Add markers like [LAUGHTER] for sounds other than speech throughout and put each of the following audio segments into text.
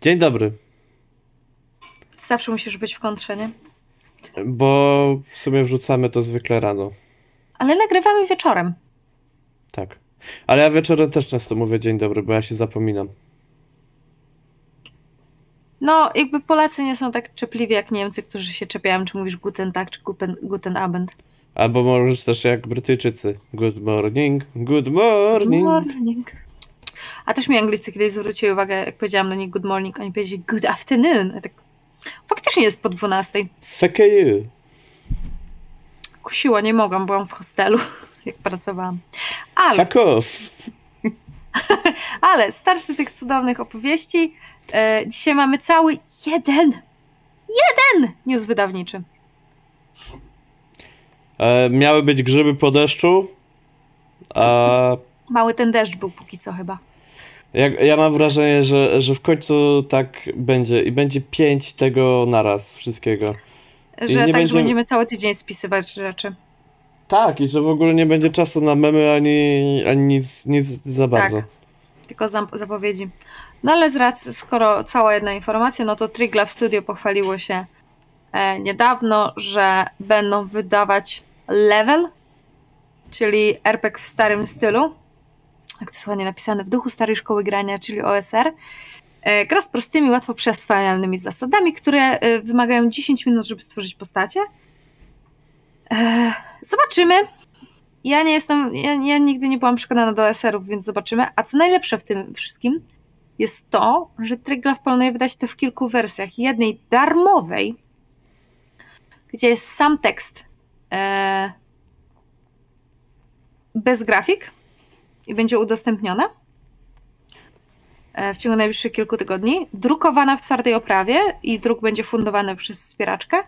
Dzień dobry. Zawsze musisz być w kontrze, nie? Bo w sumie wrzucamy to zwykle rano. Ale nagrywamy wieczorem. Tak. Ale ja wieczorem też często mówię dzień dobry, bo ja się zapominam. No, jakby Polacy nie są tak czepliwi jak Niemcy, którzy się czepiają, czy mówisz guten tak, czy guten, guten Abend. Albo możesz też jak Brytyjczycy. Good morning, good morning. morning. A też mi Anglicy kiedyś zwrócili uwagę, jak powiedziałam do nich good morning, oni powiedzieli good afternoon. Ja tak, faktycznie jest po 12. Fuck you. Kusiła, nie mogłam, byłam w hostelu, [LAUGHS] jak pracowałam. Ale, [LAUGHS] ale starszy tych cudownych opowieści. E, dzisiaj mamy cały jeden, jeden news wydawniczy. E, miały być grzyby po deszczu, a Mały ten deszcz był póki co chyba. Ja, ja mam wrażenie, że, że w końcu tak będzie i będzie pięć tego naraz wszystkiego. Że nie tak, że będziemy- będziemy cały tydzień spisywać rzeczy. Tak, i że w ogóle nie będzie czasu na memy ani, ani nic, nic za bardzo. Tak. Tylko zapowiedzi. No ale z racji, skoro cała jedna informacja, no to Triglav Studio pochwaliło się e, niedawno, że będą wydawać Level, czyli RPG w starym stylu. Jak to jest ładnie napisane, w duchu starej szkoły grania, czyli OSR. E, gra z prostymi, łatwo przeswalalnymi zasadami, które e, wymagają 10 minut, żeby stworzyć postacie. E, zobaczymy. Ja nie jestem, ja, ja nigdy nie byłam przekonana do OSR-ów, więc zobaczymy. A co najlepsze w tym wszystkim jest to, że Triglav planuje wydać to w kilku wersjach. Jednej darmowej, gdzie jest sam tekst bez grafik i będzie udostępniona e, w ciągu najbliższych kilku tygodni. Drukowana w twardej oprawie i druk będzie fundowany przez wspieraczkę.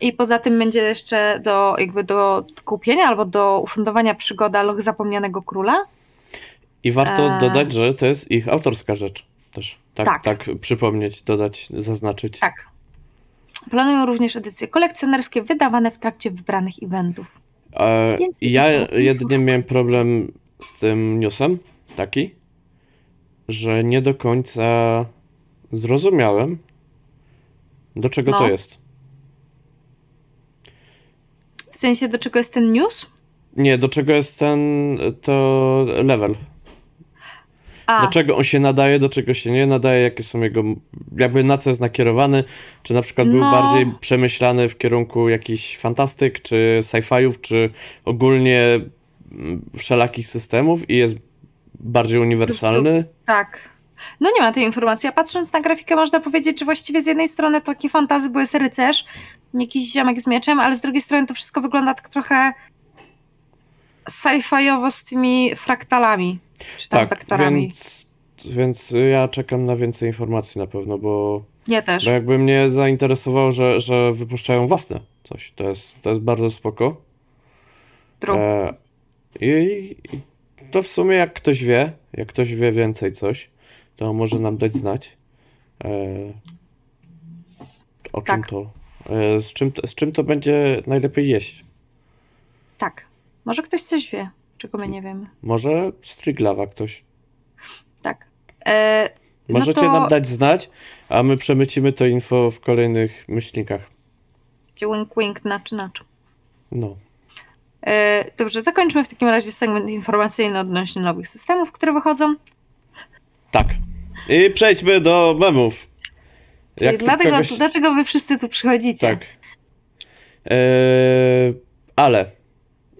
I poza tym będzie jeszcze do, jakby do kupienia albo do ufundowania przygoda Loch Zapomnianego Króla. I warto E. dodać, że to jest ich autorska rzecz też. Tak, tak. Tak. przypomnieć, dodać, zaznaczyć. Tak. Planują również edycje kolekcjonerskie wydawane w trakcie wybranych eventów. E, ja jedynie miałem problem z tym newsem, taki, że nie do końca zrozumiałem, do czego No. to jest. W sensie, do czego jest ten news? Nie, do czego jest ten, to level. A, Do czego on się nadaje, do czego się nie nadaje, jakie są jego, jakby na co jest nakierowany, czy na przykład był No. bardziej przemyślany w kierunku jakichś fantastyk, czy sci-fiów, czy ogólnie wszelakich systemów i jest bardziej uniwersalny. tak. No nie ma tej informacji, a patrząc na grafikę można powiedzieć, że właściwie z jednej strony takie fantazy, bo jest rycerz, jakiś ziomek z mieczem, ale z drugiej strony to wszystko wygląda tak trochę sci-fiowo z tymi fraktalami, czy tam Tak, wektorami. więc, więc ja czekam na więcej informacji na pewno, bo, Ja też. bo jakby mnie zainteresowało, że, że wypuszczają własne coś. To jest, to jest bardzo spoko. True. E, I i to w sumie jak ktoś wie, jak ktoś wie więcej coś, to może nam dać znać. E, o czym Tak. to? E, z, czym, to- z czym to będzie najlepiej jeść? Tak. Może ktoś coś wie, czego my nie wiemy. Może Striglawa ktoś. Tak. E, no Możecie to- nam dać znać, a my przemycimy to info w kolejnych myślnikach. Wink wink, nacz nacz. No. E, dobrze, zakończmy w takim razie segment informacyjny odnośnie nowych systemów, które wychodzą. Tak. I przejdźmy do memów. Tu dlatego, kogoś- dlaczego wy wszyscy tu przychodzicie? Tak. Eee, ale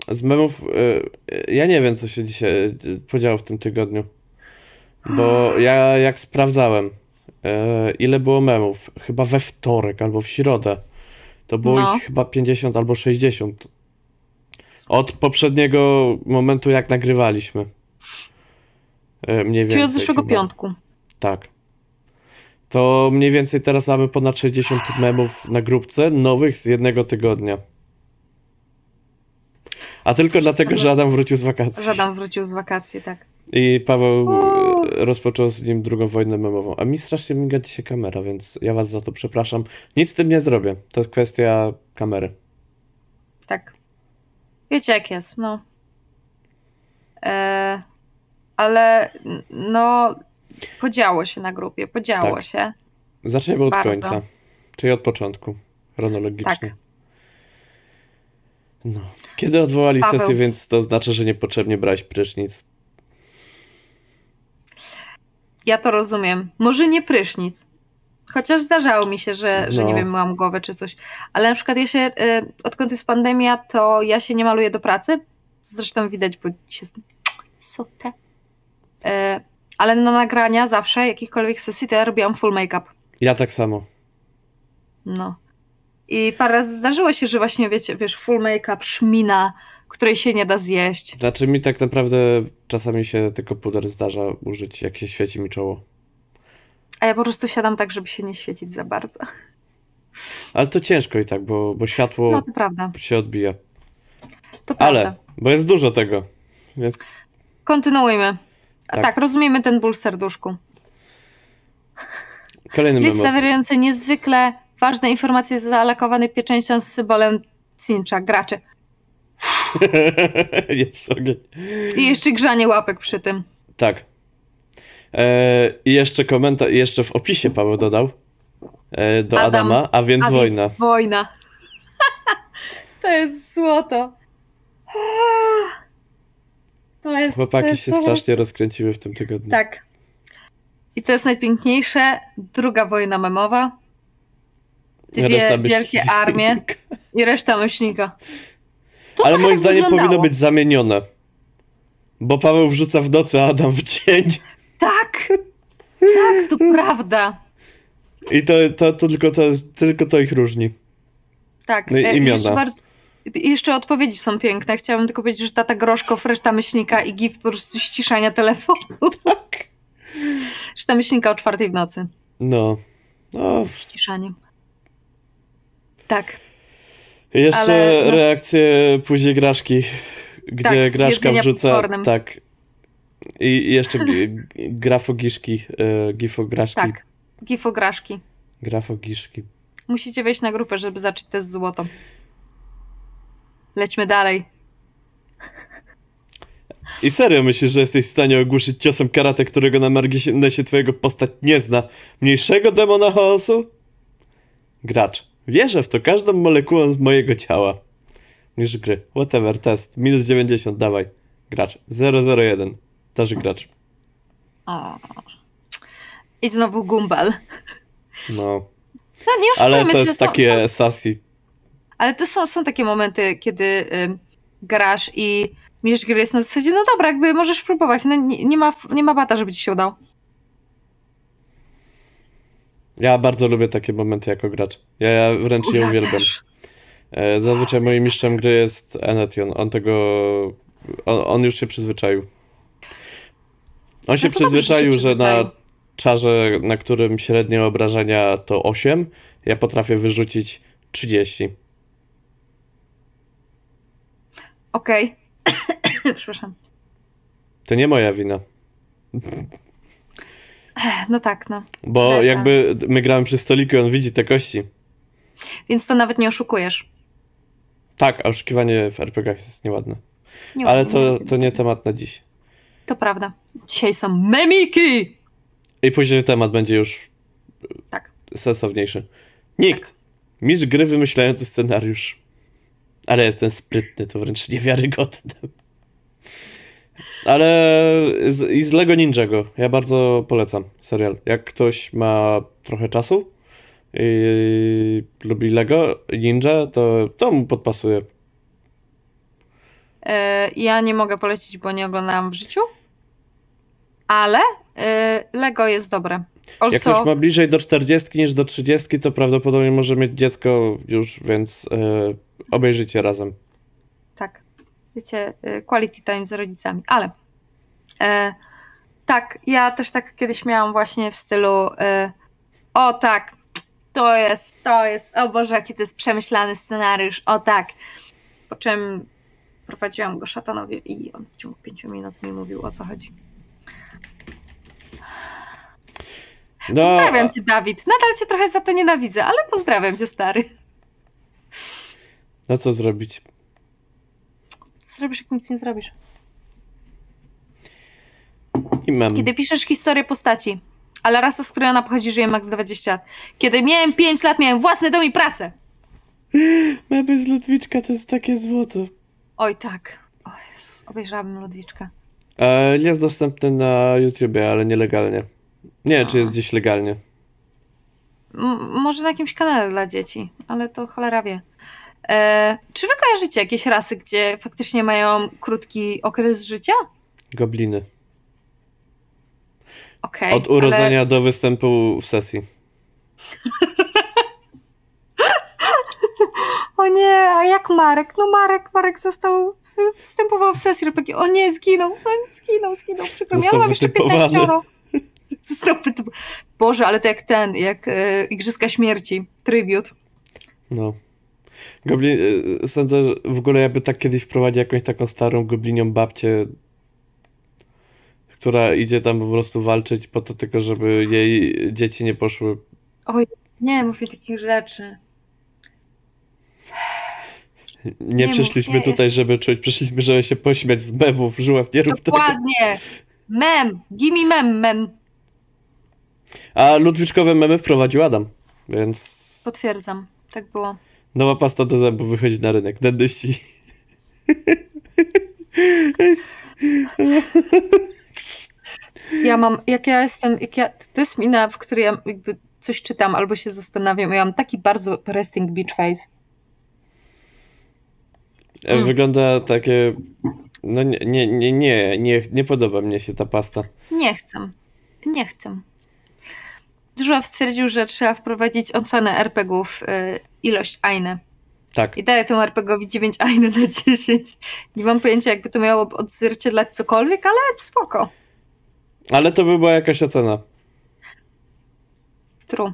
z memów. e, ja nie wiem, co się dzisiaj e, podziało w tym tygodniu. Bo [GASPS] ja jak sprawdzałem, e, ile było memów, chyba we wtorek albo w środę, to było No. ich chyba 50 albo 60. Od poprzedniego momentu, jak nagrywaliśmy. E, mniej więcej. Czyli od zeszłego chyba. piątku. Tak. To mniej więcej teraz mamy ponad 60 memów na grupce, nowych z jednego tygodnia. A tylko dlatego, że Adam wrócił z wakacji. Żadan wrócił z wakacji, tak. I Paweł O. e, rozpoczął z nim drugą wojnę memową. A mi strasznie miga dzisiaj kamera, więc ja was za to przepraszam. Nic z tym nie zrobię. To jest kwestia kamery. Tak. Wiecie jak jest, no. E, ale no, podziało się na grupie, podziało Tak. się. Zaczniemy od Bardzo. końca. Czyli od początku. Chronologicznie. Tak. No. Kiedy odwołali Paweł. sesję, więc to znaczy, że niepotrzebnie brać prysznic. Ja to rozumiem. Może nie prysznic. Chociaż zdarzało mi się, że, że nie No. wiem, myłam głowę czy coś. Ale na przykład ja się, y, odkąd jest pandemia, to ja się nie maluję do pracy. Zresztą widać, bo się z... sotę. Y, ale na nagrania zawsze, jakichkolwiek sesji, to ja robiłam full make-up. Ja tak samo. No. I parę razy zdarzyło się, że właśnie, wiecie, wiesz, full make-up, szmina, której się nie da zjeść. Znaczy mi tak naprawdę czasami się tylko puder zdarza użyć, jak się świeci mi czoło. A ja po prostu siadam tak, żeby się nie świecić za bardzo. Ale to ciężko i tak, bo, bo światło No, się odbija. To prawda. Ale, bo jest dużo tego. Więc Kontynuujmy. A Tak. tak. rozumiemy ten ból w serduszku. kolejny List memo. zawierający niezwykle ważne informacje zaalakowany pieczęścią z symbolem cincha, graczy. [LAUGHS] jest ogień. I jeszcze grzanie łapek przy tym. Tak. E, I jeszcze komentarz, jeszcze w opisie Paweł dodał e, do Adam, Adama, a więc A wojna. Więc wojna. [LAUGHS] to jest złoto. To jest. to Chłopaki jest się strasznie rozkręciły w tym tygodniu. Tak. I to jest najpiękniejsze. Druga wojna memowa. Dwie wielkie armie i reszta myślnika. To Ale trochę moim tak zdaniem wyglądało. powinno być zamienione. Bo Paweł wrzuca w nocy, a Adam w dzień. Tak! Tak, to prawda. I to, to, to, tylko, to, tylko to ich różni. Tak. No i e, imiona. Jeszcze, bardzo, jeszcze odpowiedzi są piękne. Chciałabym tylko powiedzieć, że tata Groszkow, reszta myślnika i gif po prostu ściszania telefonu. [LAUGHS] Tak. Reszta myślnika o czwartej w nocy. No. no. Ściszanie. Tak. Jeszcze Ale, no. reakcje później Graszki, gdzie Tak, Graszka wrzuca... popcornem. Tak. I jeszcze [LAUGHS] gi- grafogiszki, e, gifograszki. Tak. Gifograszki. Grafogiszki. Musicie wejść na grupę, żeby zacząć test złoto. Lećmy dalej. I serio myślisz, że jesteś w stanie ogłuszyć ciosem karate, którego na marginesie twojego postać nie zna, mniejszego demona chaosu? Gracz. Wierzę w to każdą molekułą z mojego ciała. Niż gry. Whatever, test. Minus 90, dawaj. Gracz. 001. Też gracz. O. I znowu Gumball. No. No nie Ale to jest są, takie Są, sassy. ale to są, są takie momenty, kiedy ym, grasz i mierz gry jest na zasadzie, no dobra, jakby możesz próbować. No, nie, nie, ma, nie ma bata, żeby ci się udało. Ja bardzo lubię takie momenty jako gracz. Ja, ja wręcz je Ja uwielbiam. też. E, Zazwyczaj moim mistrzem gry jest Enetion. On tego. On, on już się przyzwyczaił. On się No się przyzwyczaił, że na czarze, na którym średnie obrażenia to 8, ja potrafię wyrzucić 30. Okej. [COUGHS] Przepraszam. To nie moja wina. No tak, no. Bo Zresztą. jakby my gramy przy stoliku i on widzi te kości. Więc to nawet nie oszukujesz. Tak, a oszukiwanie w RPG jest nieładne. Nie Ale to, to nie temat na dziś. To prawda. Dzisiaj są memiki! I później temat będzie już Tak. sensowniejszy. Nikt. Mistrz gry wymyślający scenariusz. Ale jestem sprytny, to wręcz niewiarygodne. Ale z, i z Lego Ninjago. Ja bardzo polecam serial. Jak ktoś ma trochę czasu i lubi Lego Ninja, to, to mu podpasuje. E, ja nie mogę polecić, bo nie oglądałam w życiu. Ale e, Lego jest dobre. Jak Also, ktoś ma bliżej do 40 niż do 30, to prawdopodobnie może mieć dziecko już, więc e, obejrzyjcie razem. tak. Wiecie, quality time z rodzicami. Ale e, tak, ja też tak kiedyś miałam właśnie w stylu e, o tak, to jest, to jest, o Boże, jaki to jest przemyślany scenariusz, o tak. Po czym prowadziłam go szatanowi i on w ciągu pięciu minut mi mówił, o co chodzi. No, Pozdrawiam cię, Dawid. Nadal cię trochę za to nienawidzę, ale pozdrawiam cię, stary. no co zrobić? Co zrobisz, jak nic nie zrobisz? I mem. Kiedy piszesz historię postaci, Ale rasa, z której ona pochodzi, żyje max 20 lat. Kiedy miałem 5 lat, miałem własny dom i pracę. Memy z Ludwiczka to jest takie złoto. Oj tak. O Jezus, obejrzałabym Ludwiczka. E, jest dostępny na YouTubie, ale nielegalnie. Nie wiem, czy jest gdzieś legalnie. M- może na jakimś kanale dla dzieci, ale to cholera wie. E, czy wy kojarzycie jakieś rasy, gdzie faktycznie mają krótki okres życia? Gobliny. Okej. Od urodzenia do występu w sesji. [LAUGHS] Ale... O nie, a jak Marek? No Marek, Marek został, występował w sesji RPG. O nie, zginął, no, zginął, zginął, przykro mi. Ja Został mam jeszcze wytypowany. 15 Został wytyp- Boże, ale to jak ten, jak e, Igrzyska Śmierci, tribut. No. Goblin, y, sądzę, że w ogóle jakby tak kiedyś wprowadzić jakąś taką starą goblinią babcię, która idzie tam po prostu walczyć po to tylko, żeby jej dzieci nie poszły. Oj, nie mów mi takich rzeczy. Nie, Nie mów, przyszliśmy nie, tutaj, żeby czuć, przyszliśmy, żeby się pośmiać z memów, żółw, nie rób tego. Dokładnie. Mem, gimme mem, men. A ludwiczkowe memy wprowadził Adam, więc Potwierdzam, tak było. nowa pasta do zębów wychodzi na rynek. Dendyści. Ja mam, jak ja jestem, jak ja, to jest mina, w której ja jakby coś czytam albo się zastanawiam, ja mam taki bardzo resting beach face. E, Mm. Wygląda takie... No nie, nie, nie, nie, nie, nie podoba mnie się ta pasta. Nie chcę. Nie chcę. Żuław stwierdził, że trzeba wprowadzić ocenę RPGów, y, ilość ajny. Tak. I daję temu RPGowi 9 ajny na 10. Nie mam pojęcia, jakby to miało odzwierciedlać cokolwiek, ale spoko. Ale to by była jakaś ocena. True.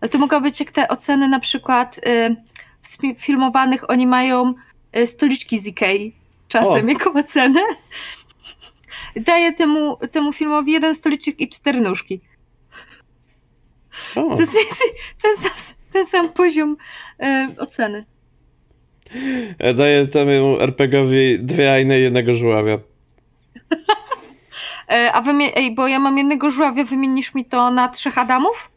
Ale to mogą być jak te oceny na przykład y, filmowanych, oni mają stoliczki z Ikei czasem O. jako ocenę. Daję temu, temu filmowi jeden stoliczek i cztery nóżki. O, To jest ten sam, ten sam poziom y, oceny. e, daję temu RPGowi dwie ajne i jednego żuławia. E, a wymie- ej, bo ja mam jednego żuławia, wymienisz mi to na trzech Adamów?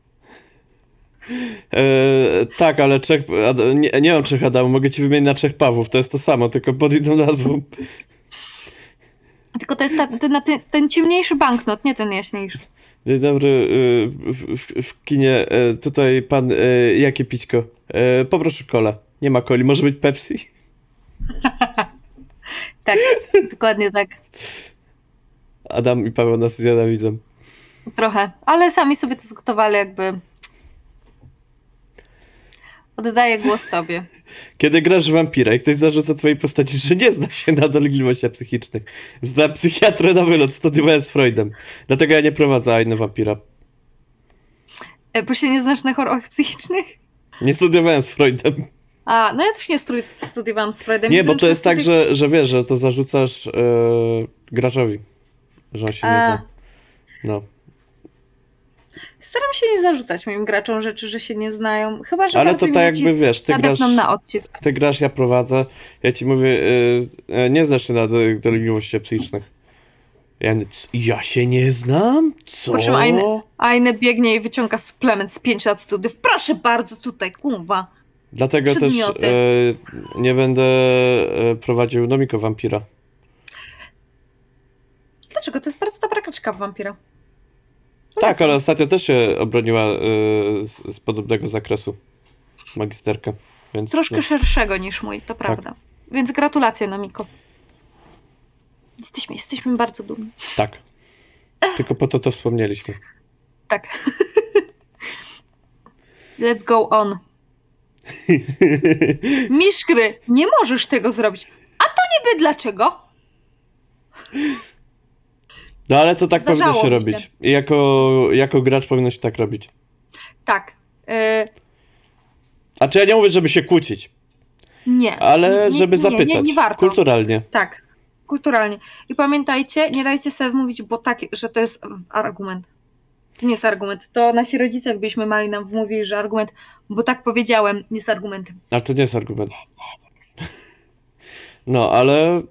E, tak, ale trzech, Ad- nie, nie mam trzech Adamów, mogę ci wymienić na trzech Pawłów, to jest to samo, tylko pod inną nazwą. Tylko to jest ta, ten, ten, ten ciemniejszy banknot, nie ten jaśniejszy. Dzień dobry, y, w, w, w kinie, e, tutaj pan, e, jakie pićko? Poproszę kolę. Nie ma coli, może być Pepsi? [LAUGHS] Tak, dokładnie tak. Adam i Paweł nas znienawidzą. Trochę, ale sami sobie to zgotowali jakby. Oddaję głos tobie. Kiedy grasz w wampira i ktoś zarzuca twojej postaci, że nie zna się na dolegliwościach psychicznych, zna psychiatrę na wylot, studiowałem z Freudem. Dlatego ja nie prowadzę Ajny Wampira. E, Bo się nie znasz na chorobach psychicznych? Nie studiowałem z Freudem. A, no ja też nie stru- studiowałam z Freudem. Nie, bo wiem, to jest tak, studi- że, że wiesz, że to zarzucasz e, graczowi, że on się nie A. zna. No. Staram się nie zarzucać moim graczom rzeczy, że się nie znają. Chyba, że Ale to tak jakby wiesz, ty grasz, na odcisk. ty grasz, ja prowadzę, ja ci mówię, e, nie znasz się na do- dolegliwościach psychicznych. Ja, ja się nie znam? Co? Po czym Ajny- Ajne biegnie i wyciąga suplement z 5 lat studiów. Proszę bardzo, tutaj, kurwa. Dlatego też Przedmioty. e, nie będę e, prowadził Nomiko Wampira. Dlaczego? To jest bardzo dobra kaczka w wampira. Tak, ale ostatnio też się obroniła e, z, z podobnego zakresu magisterka, więc Troszkę no, szerszego niż mój, to prawda. Więc gratulacje, Nomiko. Jesteśmy, jesteśmy bardzo dumni. tak. Tylko po to to wspomnieliśmy. Tak. Let's go on. [LAUGHS] Miszkry, nie możesz tego zrobić. A to niby dlaczego? No ale to tak Zdarzało powinno się robić. Jako, jako gracz powinno się tak robić. Tak. y, A czy ja nie mówię, żeby się kłócić, nie. ale nie, żeby nie, zapytać. Nie, nie warto. Kulturalnie. Tak. Kulturalnie. I pamiętajcie, nie dajcie sobie wmówić, bo tak, że to jest argument. To nie jest argument. To nasi rodzice, jakbyśmy mali nam wmówili, że argument, bo tak powiedziałem, nie jest argumentem. Ale to nie jest argument. [LAUGHS] No, ale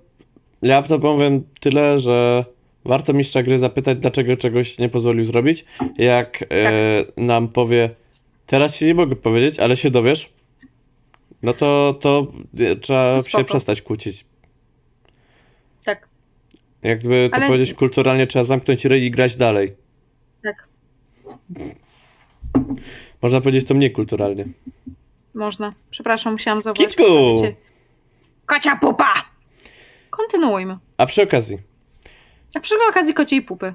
ja to powiem tyle, że Warto mistrza gry zapytać, dlaczego czegoś nie pozwolił zrobić. Jak e, nam powie, teraz ci nie mogę powiedzieć, ale się dowiesz, no to, to e, trzeba No się spoko. przestać kłócić. Tak, Jakby to Ale- powiedzieć kulturalnie, trzeba zamknąć ryj i grać dalej. tak, Można powiedzieć to mniej kulturalnie. można. Przepraszam, musiałam zauważyć. Kitku! Kocia pupa! Kontynuujmy. A przy okazji, A przy okazji kociej pupy.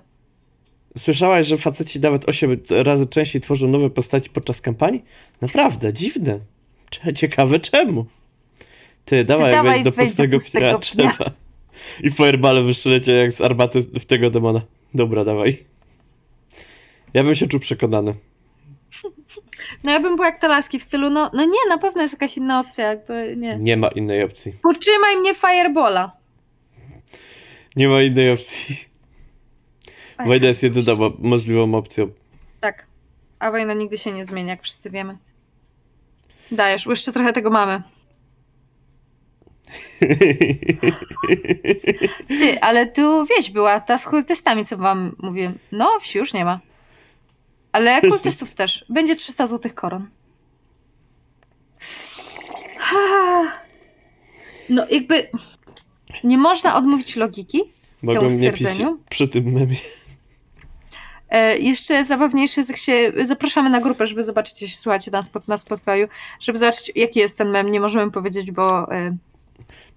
słyszałaś, że faceci nawet 8 razy częściej tworzą nowe postaci podczas kampanii? Naprawdę, dziwne. Ciekawe czemu. Ty, dawaj, dawaj, wejdź do do pustego, pustego pnia, trzeba. I fireball wyszylecie jak z armaty w tego demona. Dobra, dawaj. Ja bym się czuł przekonany. No ja bym była jak te laski w stylu, no, no nie, na pewno jest jakaś inna opcja, jakby nie. Nie ma innej opcji. Potrzymaj mnie Firebola. Nie ma innej opcji. Oj, Wojna jest jedyną mo- możliwą opcją. Tak. A wojna nigdy się nie zmienia, jak wszyscy wiemy. Dajesz, jeszcze trochę tego mamy. [LAUGHS] Ty, ale tu wieś była, ta z kultystami, co wam mówiłem. No, wsi już nie ma. Ale [LAUGHS] kultystów też. Będzie 300 złotych koron. No, jakby nie można odmówić logiki. Mogą pić stwierdzeniu? przy tym memie. E, jeszcze zabawniejsze jest, jak się zapraszamy na grupę, żeby zobaczyć, jeśli słuchacie nas pod, na Spotify'u, żeby zobaczyć, jaki jest ten mem. Nie możemy powiedzieć, bo e,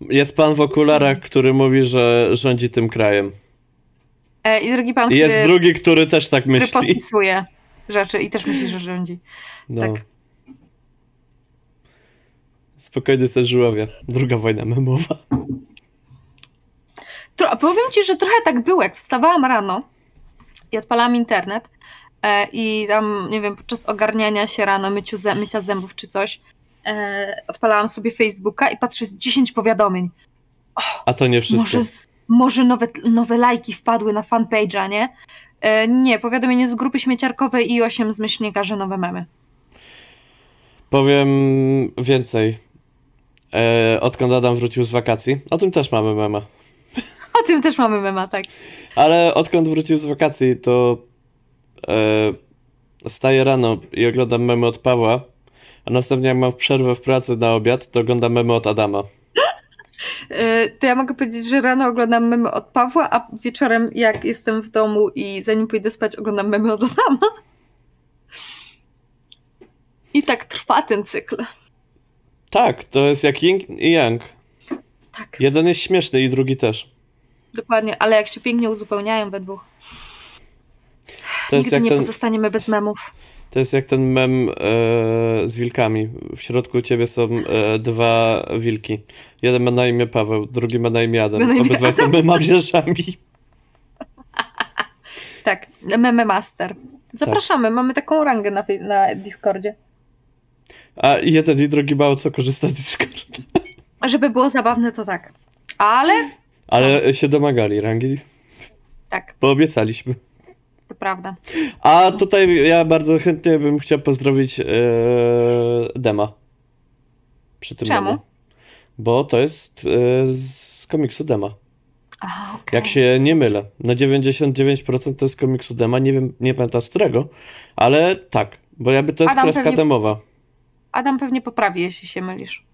Jest pan w okularach, który mówi, że rządzi tym krajem. e, i drugi pan, I jest który, drugi, który też tak który myśli. podpisuje rzeczy i też myśli, że rządzi. No. tak. Spokojny sen żuławia. Druga wojna memowa. Tro, powiem ci, że trochę tak było, jak wstawałam rano i odpalałam internet e, i tam, nie wiem, podczas ogarniania się rano, myciu mycia zębów czy coś, e, odpalałam sobie Facebooka i patrzę, jest 10 powiadomień. A to nie wszystko. Może, może nowe, nowe lajki wpadły na fanpage'a, nie? E, nie, powiadomienie z grupy śmieciarkowej i 8 z myślnika, że nowe memy. Powiem więcej. E, odkąd Adam wrócił z wakacji, o tym też mamy mema. O tym też mamy mema, tak. Ale odkąd wrócił z wakacji, to e, wstaję rano i oglądam memy od Pawła, a następnie jak mam przerwę w pracy na obiad, to oglądam memy od Adama. E, to ja mogę powiedzieć, że rano oglądam memy od Pawła, a wieczorem jak jestem w domu i zanim pójdę spać oglądam memy od Adama. I tak trwa ten cykl. Tak, to jest jak yin i yang. Tak, Jeden jest śmieszny i drugi też. Dokładnie, ale jak się pięknie uzupełniają we dwóch. To jest Nigdy nie ten, pozostaniemy bez memów. to jest jak ten mem e, z wilkami. W środku ciebie są e, dwa wilki. Jeden ma na imię Paweł, drugi ma na imię Adam. Na imię Obydwaj są memamierzami. [LAUGHS] Tak, meme master. Zapraszamy, mamy taką rangę na, na Discordzie. A jeden i drugi mało co korzysta z Discorda. Żeby było zabawne, to tak. Ale Ale się domagali rangi, tak, bo obiecaliśmy. to prawda. A tutaj ja bardzo chętnie bym chciał pozdrowić e, Dema. Przy tym Czemu? memie. Bo to jest e, z komiksu Dema. A, okej. Jak się nie mylę. Na 99% to jest komiksu Dema. Nie wiem, nie pamiętam z którego, ale tak. Bo jakby to jest Adam kreska pewnie- demowa. Adam pewnie poprawi, jeśli się mylisz.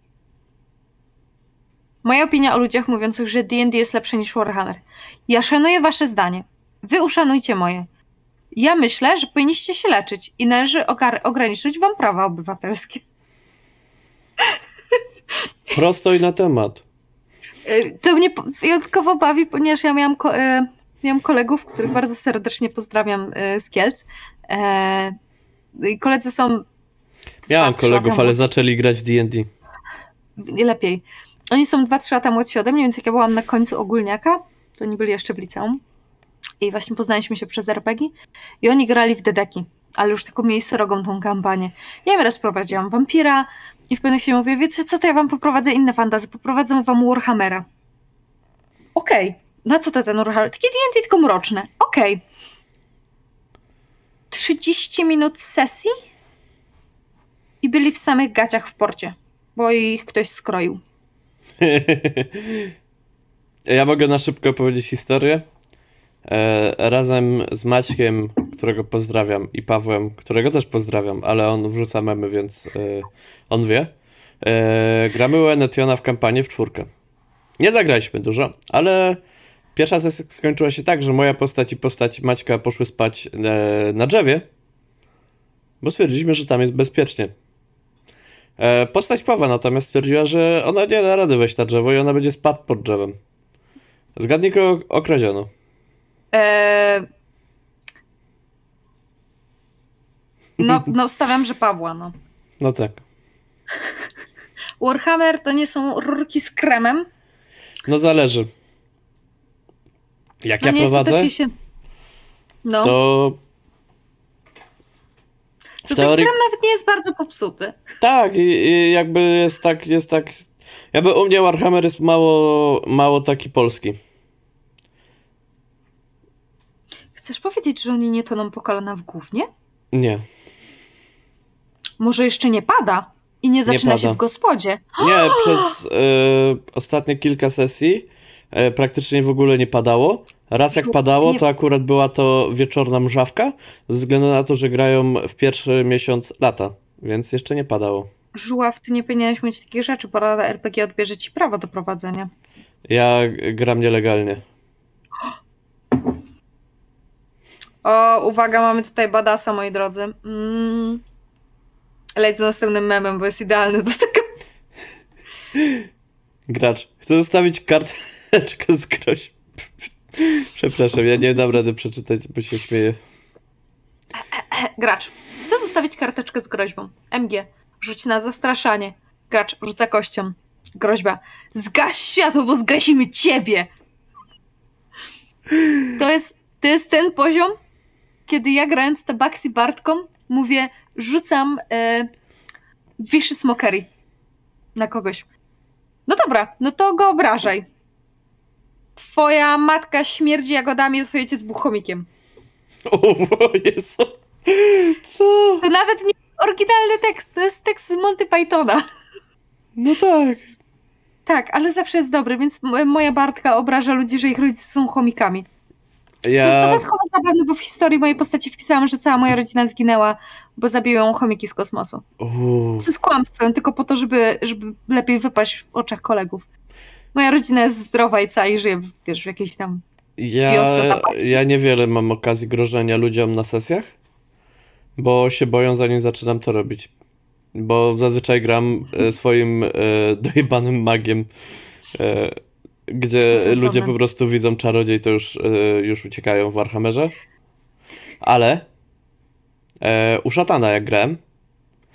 Moja opinia o ludziach mówiących, że D&D jest lepsze niż Warhammer. Ja szanuję wasze zdanie. Wy uszanujcie moje. Ja myślę, że powinniście się leczyć i należy ograniczyć wam prawa obywatelskie. [LAUGHS] Prosto i na temat. Y, To mnie wyjątkowo bawi, ponieważ ja miałam, ko- e, miałam kolegów, których bardzo serdecznie pozdrawiam e, z Kielc. E, I koledzy są trzy kolegów, ale zaczęli grać w D&D. lepiej. Oni są 2-3 lata młodsi ode mnie, więc jak ja byłam na końcu ogólniaka, to oni byli jeszcze w liceum. I właśnie poznaliśmy się przez RPG i oni grali w Dedeki, ale już taką mieli srogą tą kampanię. Ja im raz prowadziłam Wampira i w pewnym chwili mówię, wiecie co, to ja wam poprowadzę inne fantazy, poprowadzę wam Warhammera. Okej, na co to ten Warhammer? Takie D&D tylko mroczne. Okej. 30 minut sesji i byli w samych gaciach w porcie, bo ich ktoś skroił. [LAUGHS] Ja mogę na szybko opowiedzieć historię. e, razem z Maćkiem, którego pozdrawiam, i Pawłem, którego też pozdrawiam, ale on wrzuca memy, więc e, on wie. E, gramy u Enetiona w kampanię w czwórkę. Nie zagraliśmy dużo, ale pierwsza sesja skończyła się tak, że moja postać i postać Maćka poszły spać e, na drzewie, bo stwierdziliśmy, że tam jest bezpiecznie. E, postać Pawła natomiast stwierdziła, że ona nie da rady wejść na drzewo i ona będzie spać pod drzewem. Zgadnij, kogo okradziono. E... No, no, stawiam, że Pawła, no. No tak. Warhammer to nie są rurki z kremem. No zależy. Jak No ja prowadzę, się... No, to, to ten teorii krem nawet nie jest bardzo popsuty. tak i, i jakby jest tak, jest tak. Jakby u mnie Warhammer jest mało, mało taki polski. Chcesz powiedzieć, że oni nie toną po kolana w gównie? Nie. Może jeszcze nie pada i nie zaczyna się pada. w gospodzie. Nie, [GASPS] przez e, ostatnie kilka sesji praktycznie w ogóle nie padało. Raz jak padało, to akurat była to wieczorna mrzawka, ze względu na to, że grają w pierwszy miesiąc lata, więc jeszcze nie padało. Żuław, ty nie powinieneś mieć takich rzeczy, bo Rada RPG odbierze ci prawo do prowadzenia. Ja gram nielegalnie. O, uwaga, mamy tutaj badasa, moi drodzy. Mm. Leć z następnym memem, bo jest idealny do tego. Gracz. Chcę zostawić karteczkę [LAUGHS] z groźb. Przepraszam, ja nie dam rady przeczytać, bo się śmieję. Gracz. Chcę zostawić karteczkę z groźbą. MG. Rzuć na zastraszanie. Gracz. Rzuca kością. Groźba. Zgaś światło, bo zgasimy ciebie. To jest, to jest ten poziom, kiedy ja grając Tabaxi Bartką mówię, rzucam e, Wiszy Smokery na kogoś. No dobra, no to go obrażaj. Twoja matka śmierdzi jagodami, a twój ojciec był chomikiem. O, Jezu. Co? To nawet nie jest oryginalny tekst, to jest tekst z Monty Pythona. No tak. Tak, ale zawsze jest dobry, więc moja Bartka obraża ludzi, że ich rodzice są chomikami. Co jest Ja... dodatkowo zabawne, bo w historii mojej postaci wpisałam, że cała moja rodzina zginęła, bo zabiły ją chomiki z kosmosu. Uuu. Co jest kłamstwem, tylko po to, żeby, żeby lepiej wypaść w oczach kolegów. Moja rodzina jest zdrowa i cała i żyje, wiesz, w jakiejś tam... Ja, wiosce na ja niewiele mam okazji grożenia ludziom na sesjach, bo się boją zanim zaczynam to robić. Bo zazwyczaj gram e, swoim e, dojebanym magiem, e, gdzie ludzie po prostu widzą czarodziej, to już, e, już uciekają w Warhammerze. Ale e, u szatana jak grałem,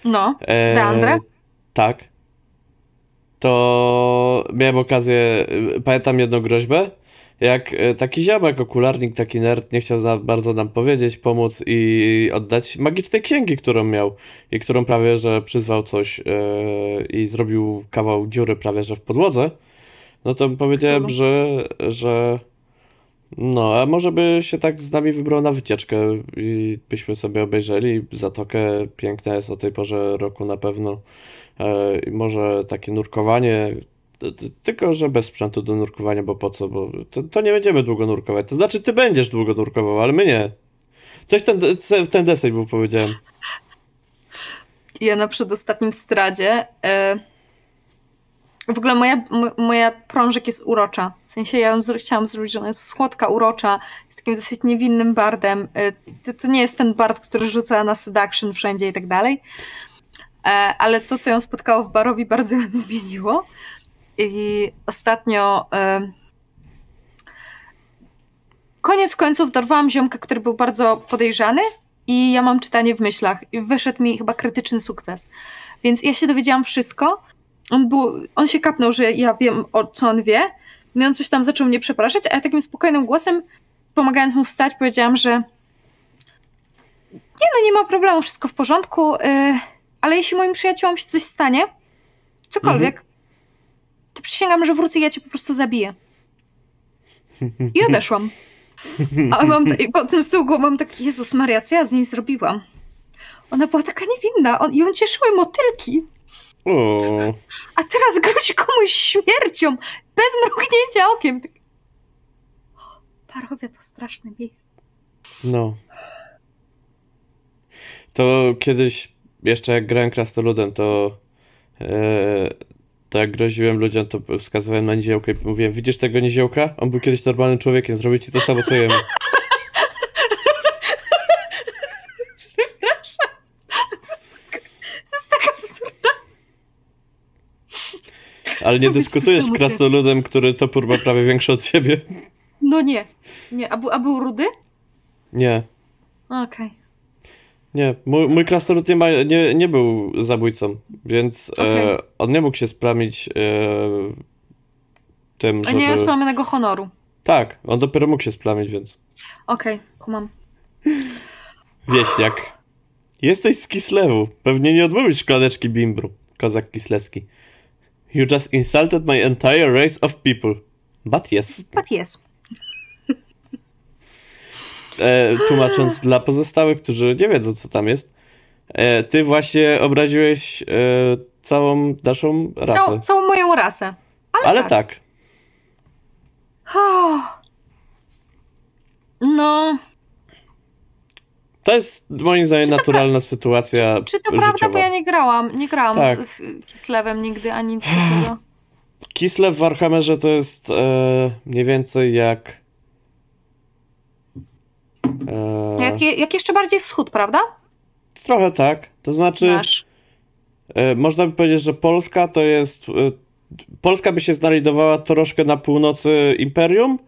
No, E, Deandre? Tak. To miałem okazję, y, pamiętam jedną groźbę, jak y, taki ziomek, okularnik, taki nerd nie chciał za bardzo nam powiedzieć, pomóc i oddać magicznej księgi, którą miał i którą prawie, że przyzwał coś y, i zrobił kawał dziury prawie, że w podłodze, no to powiedziałem, że, że no, a może by się tak z nami wybrał na wycieczkę i byśmy sobie obejrzeli Zatokę. Piękna jest o tej porze roku na pewno. E, może takie nurkowanie, tylko że bez sprzętu do nurkowania, bo po co? Bo to, to nie będziemy długo nurkować. To znaczy, ty będziesz długo nurkował, ale my nie. Coś ten, w ten deseń był powiedziałem. ja na przedostatnim stradzie. E... W ogóle moja, moja prążek jest urocza. W sensie ja chciałam zrobić, że ona jest słodka, urocza, jest takim dosyć niewinnym bardem. E, To, to nie jest ten bard, który rzuca na seduction wszędzie i tak dalej. E, Ale to, co ją spotkało w barowi, bardzo ją [LAUGHS] zmieniło. I ostatnio. E... Koniec końców dorwałam ziomka, który był bardzo podejrzany, i ja mam czytanie w myślach. I wyszedł mi chyba krytyczny sukces. Więc ja się dowiedziałam wszystko. On, był, on się kapnął, że ja wiem, o co on wie. No i on coś tam zaczął mnie przepraszać, a ja takim spokojnym głosem, pomagając mu wstać, powiedziałam, że nie no, nie ma problemu, wszystko w porządku, yy, ale jeśli moim przyjaciołom się coś stanie, cokolwiek, to przysięgam, że wrócę i ja cię po prostu zabiję. I odeszłam. A mam, i potem z tyłu mam tak, Jezus Maria, co ja z niej zrobiłam? Ona była taka niewinna, on, ją cieszyły motylki. O, A teraz grozi komuś śmiercią, bez mrugnięcia okiem. Tak- Parowia to straszne miejsce. No. To kiedyś, jeszcze jak grałem krasnoludem, to, to jak groziłem ludziom, to wskazywałem na niziołkę i mówiłem, widzisz tego niziołka? On był kiedyś normalnym człowiekiem, zrobi ci to samo, co jemu. [LAUGHS] Przepraszam. To jest taka absurda. Ale nie dyskutujesz z krasnoludem, który topór ma prawie większy od ciebie. No nie. Nie, a, bu, a był rudy? Nie, Okej. Nie. Mój, mój krasnolud nie, ma, nie, nie był zabójcą, więc e, Okej. on nie mógł się spramić e, tym, A nie żeby... jest plamionego honoru. Tak, on dopiero mógł się splamić, więc... Okej, kumam. Wieśniak. Jesteś z Kislewu. Pewnie nie odmówisz szklaneczki bimbru. Kozak kislewski. You just insulted my entire race of people. But yes. But yes. E, tłumacząc dla pozostałych, którzy nie wiedzą, co tam jest. E, ty właśnie obraziłeś e, całą naszą rasę. Całą, całą moją rasę. Ale tak. tak. Oh. No, To jest moim zdaniem naturalna sytuacja czy to prawda, życiowa. bo ja nie grałam, nie grałam Tak. Kislewem nigdy, ani nic takiego. Kislew w Warhammerze to jest e, mniej więcej jak... E, Jak, jak jeszcze bardziej wschód, prawda? Trochę tak. To znaczy, Nasz. e, można by powiedzieć, że Polska to jest. E, Polska by się znajdowała troszkę na północy Imperium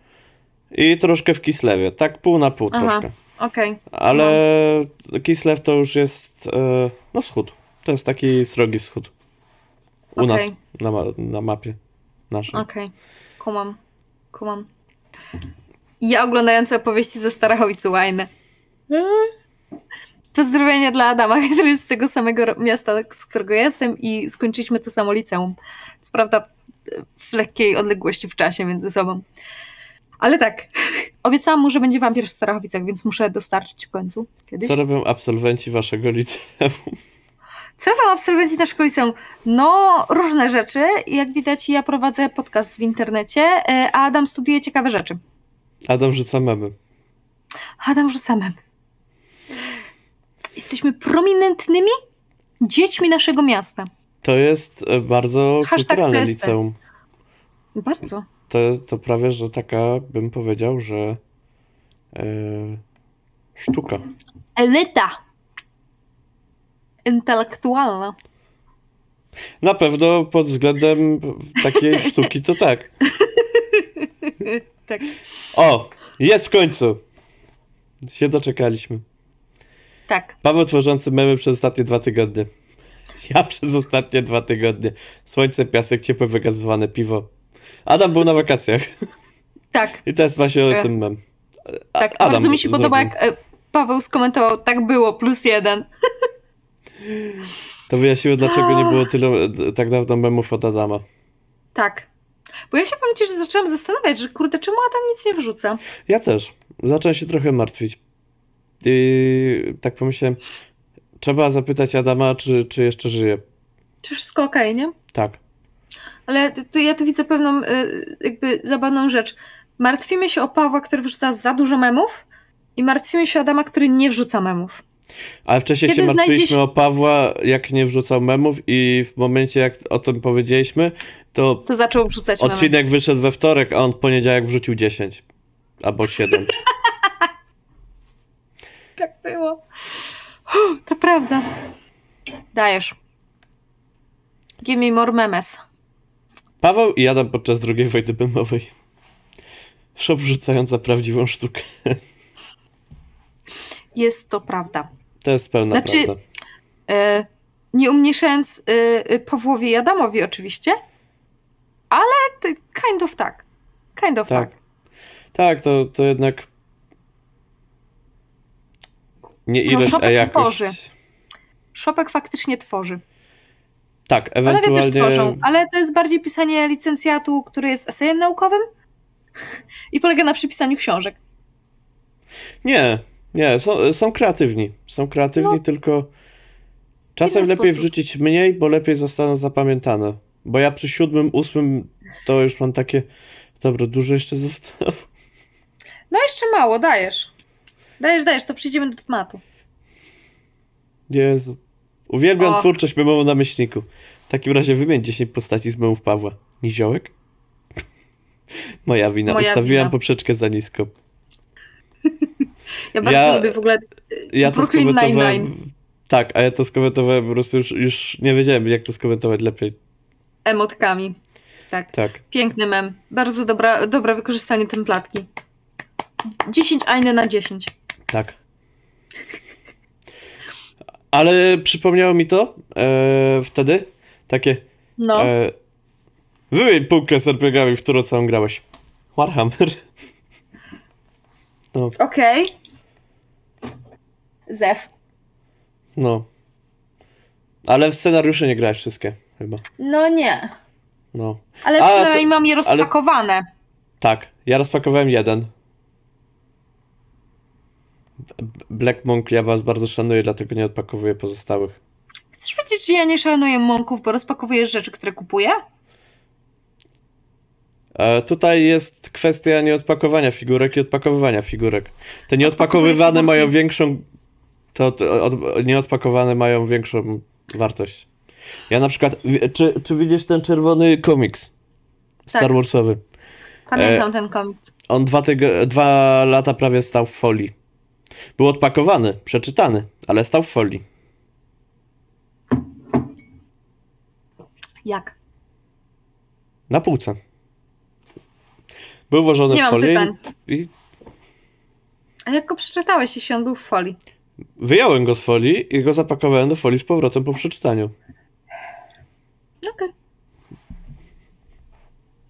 i troszkę w Kislewie. Tak, pół na pół Aha. troszkę. Okej. Ale Kislew to już jest. E, no, wschód. To jest taki srogi wschód. U Okej. nas na, na mapie naszej. Okej, kumam, kumam. Ja oglądająca opowieści ze Starachowicu Łajny. Pozdrowienia dla Adama, [LAUGHS] który jest z tego samego miasta, z którego jestem i skończyliśmy to samo liceum. Co prawda w lekkiej odległości w czasie między sobą. Ale tak, [LAUGHS] obiecałam mu, że będzie wampir w Starachowicach, więc muszę dostarczyć w końcu kiedyś. Co robią absolwenci waszego liceum? Co robią absolwenci naszego liceum? No, różne rzeczy. Jak widać, ja prowadzę podcast w internecie, e, a Adam studiuje ciekawe rzeczy. Adam rzuca memy. Adam rzuca memy. Jesteśmy prominentnymi dziećmi naszego miasta. To jest e, bardzo Hashtag kulturalne testy. liceum. Bardzo. To, to prawie, że taka, bym powiedział, że e, sztuka. Elita. Intelektualna. Na pewno pod względem takiej [LAUGHS] sztuki to tak. Tak. O, jest w końcu. Się doczekaliśmy. Tak. Paweł tworzący memy przez ostatnie dwa tygodnie. Ja [LAUGHS] przez ostatnie dwa tygodnie. Słońce, piasek, ciepłe, wygazowane piwo. Adam był na wakacjach. Tak. I teraz właśnie o E, tym mem. A- Tak. Adam Bardzo mi się podoba, zrobił. jak e, Paweł skomentował, tak było, plus jeden. To wyjaśniło, dlaczego nie [GASPS] było tyle tak dawno memów od Adama. Tak. Bo ja się powiem ci, że zaczęłam zastanawiać, że kurde, czemu Adam nic nie wrzuca? Ja też. Zacząłem się trochę martwić. I tak pomyślałem, trzeba zapytać Adama, czy, czy jeszcze żyje. Czy wszystko okej, nie? Tak. Ale to ja tu widzę pewną y, jakby zabawną rzecz. Martwimy się o Pawła, który wrzuca za dużo memów i martwimy się o Adama, który nie wrzuca memów. Ale wcześniej Kiedy się martwiliśmy znajdziesz- o Pawła, jak nie wrzucał memów i w momencie, jak o tym powiedzieliśmy, to To zaczął wrzucać odcinek wyszedł we wtorek, a on w poniedziałek wrzucił 10. Albo 7. [LAUGHS] Tak było. Uff, To prawda. Dajesz. Give me more memes. Paweł i Adam podczas drugiej wojny memowej. Shop wrzucająca prawdziwą sztukę. Jest to prawda. To jest pełna Znaczy- prawda. E, nie umniejszając e, e, Pawłowi i Adamowi oczywiście, ale kind of tak. Kind of tak. Tak. Tak, to, to jednak nie No, ilość, Shopek a jakość. tworzy. Szopek faktycznie tworzy. Tak, Panowie też ewentualnie tworzą, ale to jest bardziej pisanie licencjatu, który jest esejem naukowym [LAUGHS] i polega na przypisaniu książek. Nie, nie, są, są kreatywni. Są kreatywni, No. tylko czasem lepiej sposób. wrzucić mniej, bo lepiej zostaną zapamiętane. Bo ja przy siódmym, ósmym to już mam takie, dobra, dużo jeszcze zostało. No jeszcze mało, dajesz. Dajesz, dajesz, to przejdziemy do tematu. Jezu. Uwielbiam Och. twórczość memową na myślniku. W takim razie wymień 10 postaci z memów Pawła. Niziołek? [LAUGHS] Moja wina. Moja Ustawiłam wina. poprzeczkę za nisko. Ja bardzo Ja- lubię w ogóle Ja to Brooklyn. Nine-Nine. Tak, a ja to skomentowałem po prostu już, już nie wiedziałem, jak to skomentować lepiej. emotkami. Tak. Tak. Piękny mem. Bardzo dobra, dobre wykorzystanie templatki. 10 ajny na 10. Tak. Ale przypomniało mi to e, wtedy takie. No. E, wymień półkę z RPG-ami, w którą całą grałeś. Warhammer. [LAUGHS] No, Okej. Zef. no. Ale w scenariusze nie grałeś wszystkie, chyba. No nie. No. Ale A, przynajmniej to- mam je rozpakowane. Tak, ja rozpakowałem jeden. Black Monk ja was bardzo szanuję, dlatego nie odpakowuję pozostałych. Chcesz powiedzieć, że ja nie szanuję mąków, bo rozpakowuję rzeczy, które kupuję? E, tutaj jest kwestia nieodpakowania figurek i odpakowywania figurek. Te nieodpakowywane mają większą. To, to od, nieodpakowane mają większą wartość. Ja na przykład. Czy, czy widzisz ten czerwony komiks? Star Tak. Warsowy. Pamiętam E, ten komiks. On dwa, tyg- dwa lata prawie stał w folii. Był odpakowany, przeczytany, ale stał w folii. Jak? Na półce. Był włożony Nie w mam folię pytań. i A jak go przeczytałeś, jeśli on był w folii? Wyjąłem go z folii i go zapakowałem do folii z powrotem po przeczytaniu. Okej.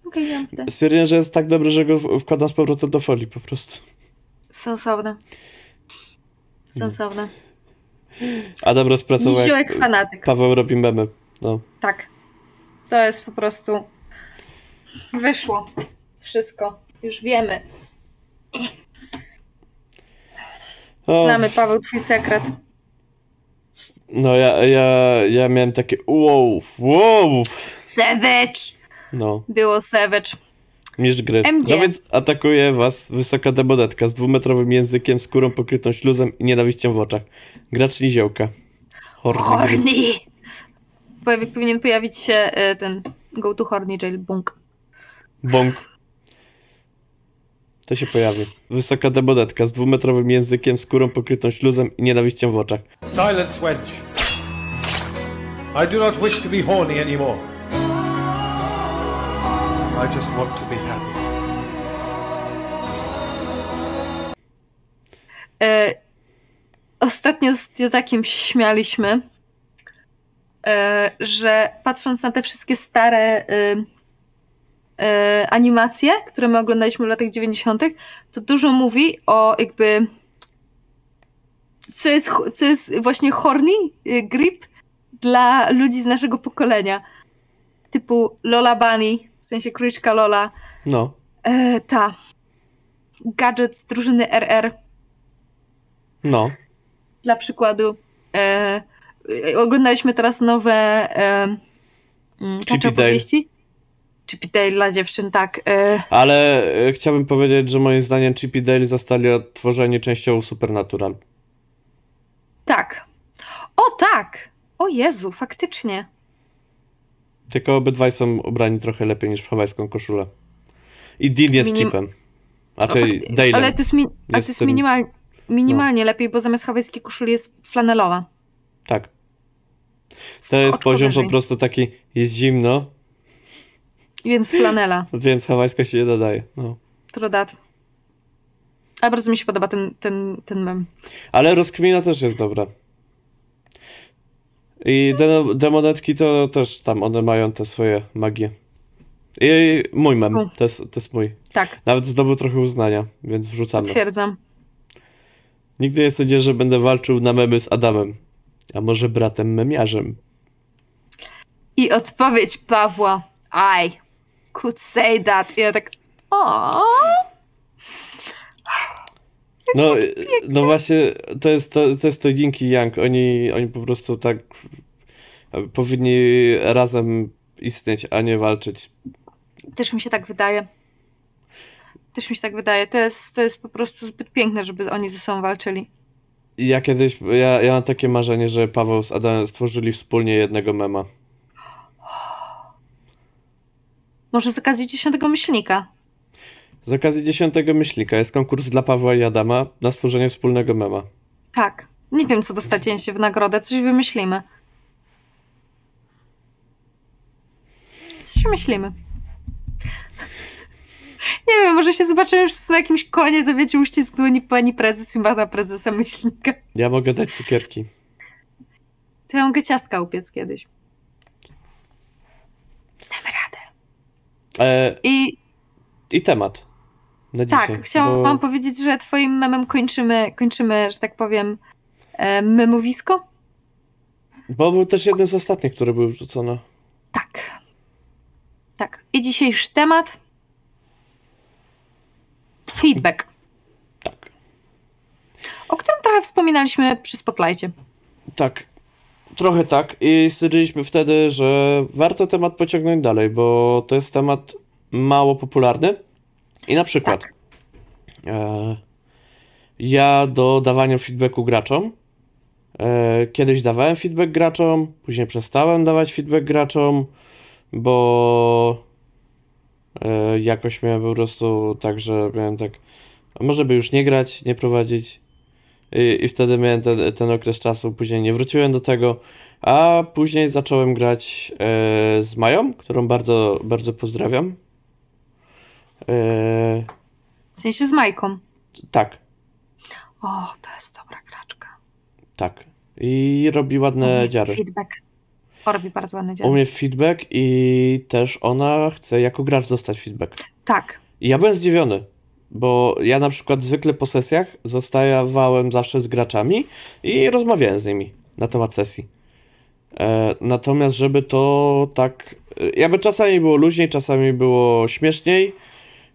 Okej, nie mam pytań. Stwierdziłem, że jest tak dobry, że go wkładam z powrotem do folii po prostu. Sensowne. Sensowne. Adam rozpracował jak fanatyk. Paweł robi memy. No. Tak. To jest po prostu. Wyszło. Wszystko. Już wiemy. O, Znamy, Paweł, twój sekret. no ja, ja, ja miałem takie wow, wow. Savage! No, Było Savage. mistrz gry. MG. No więc atakuje was wysoka demonetka z dwumetrowym językiem, skórą pokrytą śluzem i nienawiścią w oczach. Gracz niziołka. Horny. Horny! Powinien pojawić się e, ten Go to Horny Jail Bunk. Bąk. To się pojawi. Wysoka demonetka z dwumetrowym językiem, skórą pokrytą śluzem i nienawiścią w oczach. Silence, wench. I do not wish to be horny anymore. I just want to be happy. E, ostatnio z Jotakiem się śmialiśmy, e, że patrząc na te wszystkie stare e, animacje, które my oglądaliśmy w latach 90., to dużo mówi o jakby co jest, co jest właśnie horny e, grip dla ludzi z naszego pokolenia. Typu Lola Bunny, w sensie króliczka Lola, No. e, ta gadżet z drużyny RR, No. dla przykładu. E, e, oglądaliśmy teraz nowe e, mm, kacze opowieści. Chippy Dale dla dziewczyn, tak. E, Ale e, chciałbym powiedzieć, że moim zdaniem Chip i Dale zostali odtworzeni częściowo Supernatural. tak. O tak! O Jezu, faktycznie. Tylko obydwaj są ubrani trochę lepiej niż w hawajską koszulę. I Dean jest Minim- Chipem. Znaczy Dale'em. Ale to jest, mi, a to Jest jest minimal, minimalnie lepiej, bo zamiast hawajskiej koszuli jest flanelowa. Tak. To jest Oczko poziom wyżej. po prostu taki, jest zimno, Więc flanela. więc hawajska się nie nadaje. No. True that. Ale bardzo mi się podoba ten, ten, ten mem. Ale rozkmina też jest dobra. I de- demonetki to też tam, one mają te swoje magie. I mój mem, U. to jest, to jest mój. Tak, Nawet zdobył trochę uznania, więc wrzucamy. potwierdzam. Nigdy nie sądziłem, że będę walczył na memy z Adamem. A może bratem memiarzem? I odpowiedź Pawła. I could say that. I ja tak. O. No, no właśnie, to jest to, to jest to dzięki Young. Oni, oni po prostu tak powinni razem istnieć, a nie walczyć. Też mi się tak wydaje. Też mi się tak wydaje. To jest, to jest po prostu zbyt piękne, żeby oni ze sobą walczyli. Ja kiedyś, ja, ja mam takie marzenie, że Paweł z Adamem stworzyli wspólnie jednego mema. Może z okazji dziesiątego myślnika. Z okazji dziesiątego myślnika jest konkurs dla Pawła i Adama na stworzenie wspólnego mema. Tak. Nie wiem, co dostać się w nagrodę. Coś wymyślimy. Coś wymyślimy. Nie wiem, może się zobaczymy już na jakimś konie, to wiecie, uścisk dłoni pani prezes i pana prezesa myślnika. Ja mogę dać cukierki. To ja mogę ciastka upiec kiedyś. E, I I temat. Na dzisiaj. tak, chciałam bo- powiedzieć, że twoim memem kończymy, kończymy, że tak powiem, e, memowisko. Bo był też jeden z ostatnich, który był wrzucony. Tak. Tak. I dzisiejszy temat. Feedback, Tak. o którym trochę wspominaliśmy przy Spotlightie. Tak. Trochę tak. I stwierdziliśmy wtedy, że warto temat pociągnąć dalej, bo to jest temat mało popularny. I na przykład Tak. e, ja do dawania feedbacku graczom e, kiedyś dawałem feedback graczom, później przestałem dawać feedback graczom, bo e, jakoś miałem po prostu tak, że miałem tak, a może by już nie grać, nie prowadzić. I, i wtedy miałem ten, ten okres czasu, później nie wróciłem do tego, a później zacząłem grać e, z Mają, którą bardzo, bardzo pozdrawiam. E, W sensie z Majką. tak, O, to jest dobra graczka. tak. I robi ładne dziary. Feedback. O, robi bardzo ładny dziary. Umie feedback i też ona chce jako gracz dostać feedback. Tak. I ja byłem zdziwiony, bo ja na przykład zwykle po sesjach zostawałem zawsze z graczami i rozmawiałem z nimi na temat sesji. E, natomiast żeby to tak, e, jakby czasami było luźniej, czasami było śmieszniej,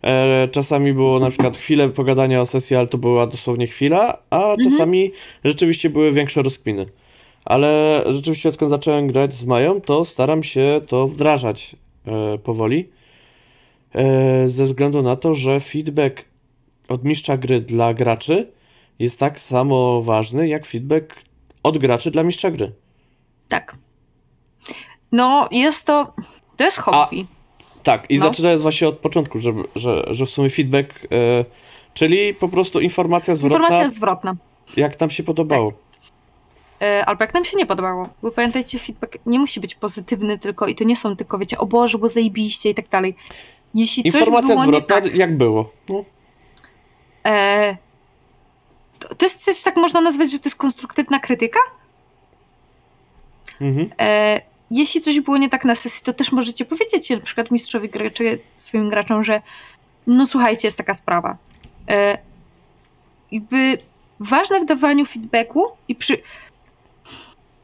e, czasami było na przykład chwilę pogadania o sesji, ale to była dosłownie chwila, a czasami rzeczywiście były większe rozkminy. Ale rzeczywiście odkąd zacząłem grać z Mają, to staram się to wdrażać e, powoli. E, ze względu na to, że feedback od mistrza gry dla graczy jest tak samo ważny jak feedback od graczy dla mistrza gry. Tak. No, jest to. To jest hobby. Tak, i No. zaczynając właśnie od początku, że, że, że w sumie feedback, e, czyli po prostu informacja zwrotna, Informacja zwrotna. jak nam się podobało. E, albo jak nam się nie podobało. Bo pamiętajcie, feedback nie musi być pozytywny tylko i to nie są tylko, wiecie, o Boże, bo zajebiście i tak dalej. Jeśli coś Informacja było zwrotna, tak, jak było. No, e, to, to jest też tak można nazwać, że to jest konstruktywna krytyka? mhm. E, jeśli coś było nie tak na sesji, to też możecie powiedzieć na przykład mistrzowi gry, czy swoim graczom, że no słuchajcie, jest taka sprawa. E, jakby ważne w dawaniu feedbacku i przy...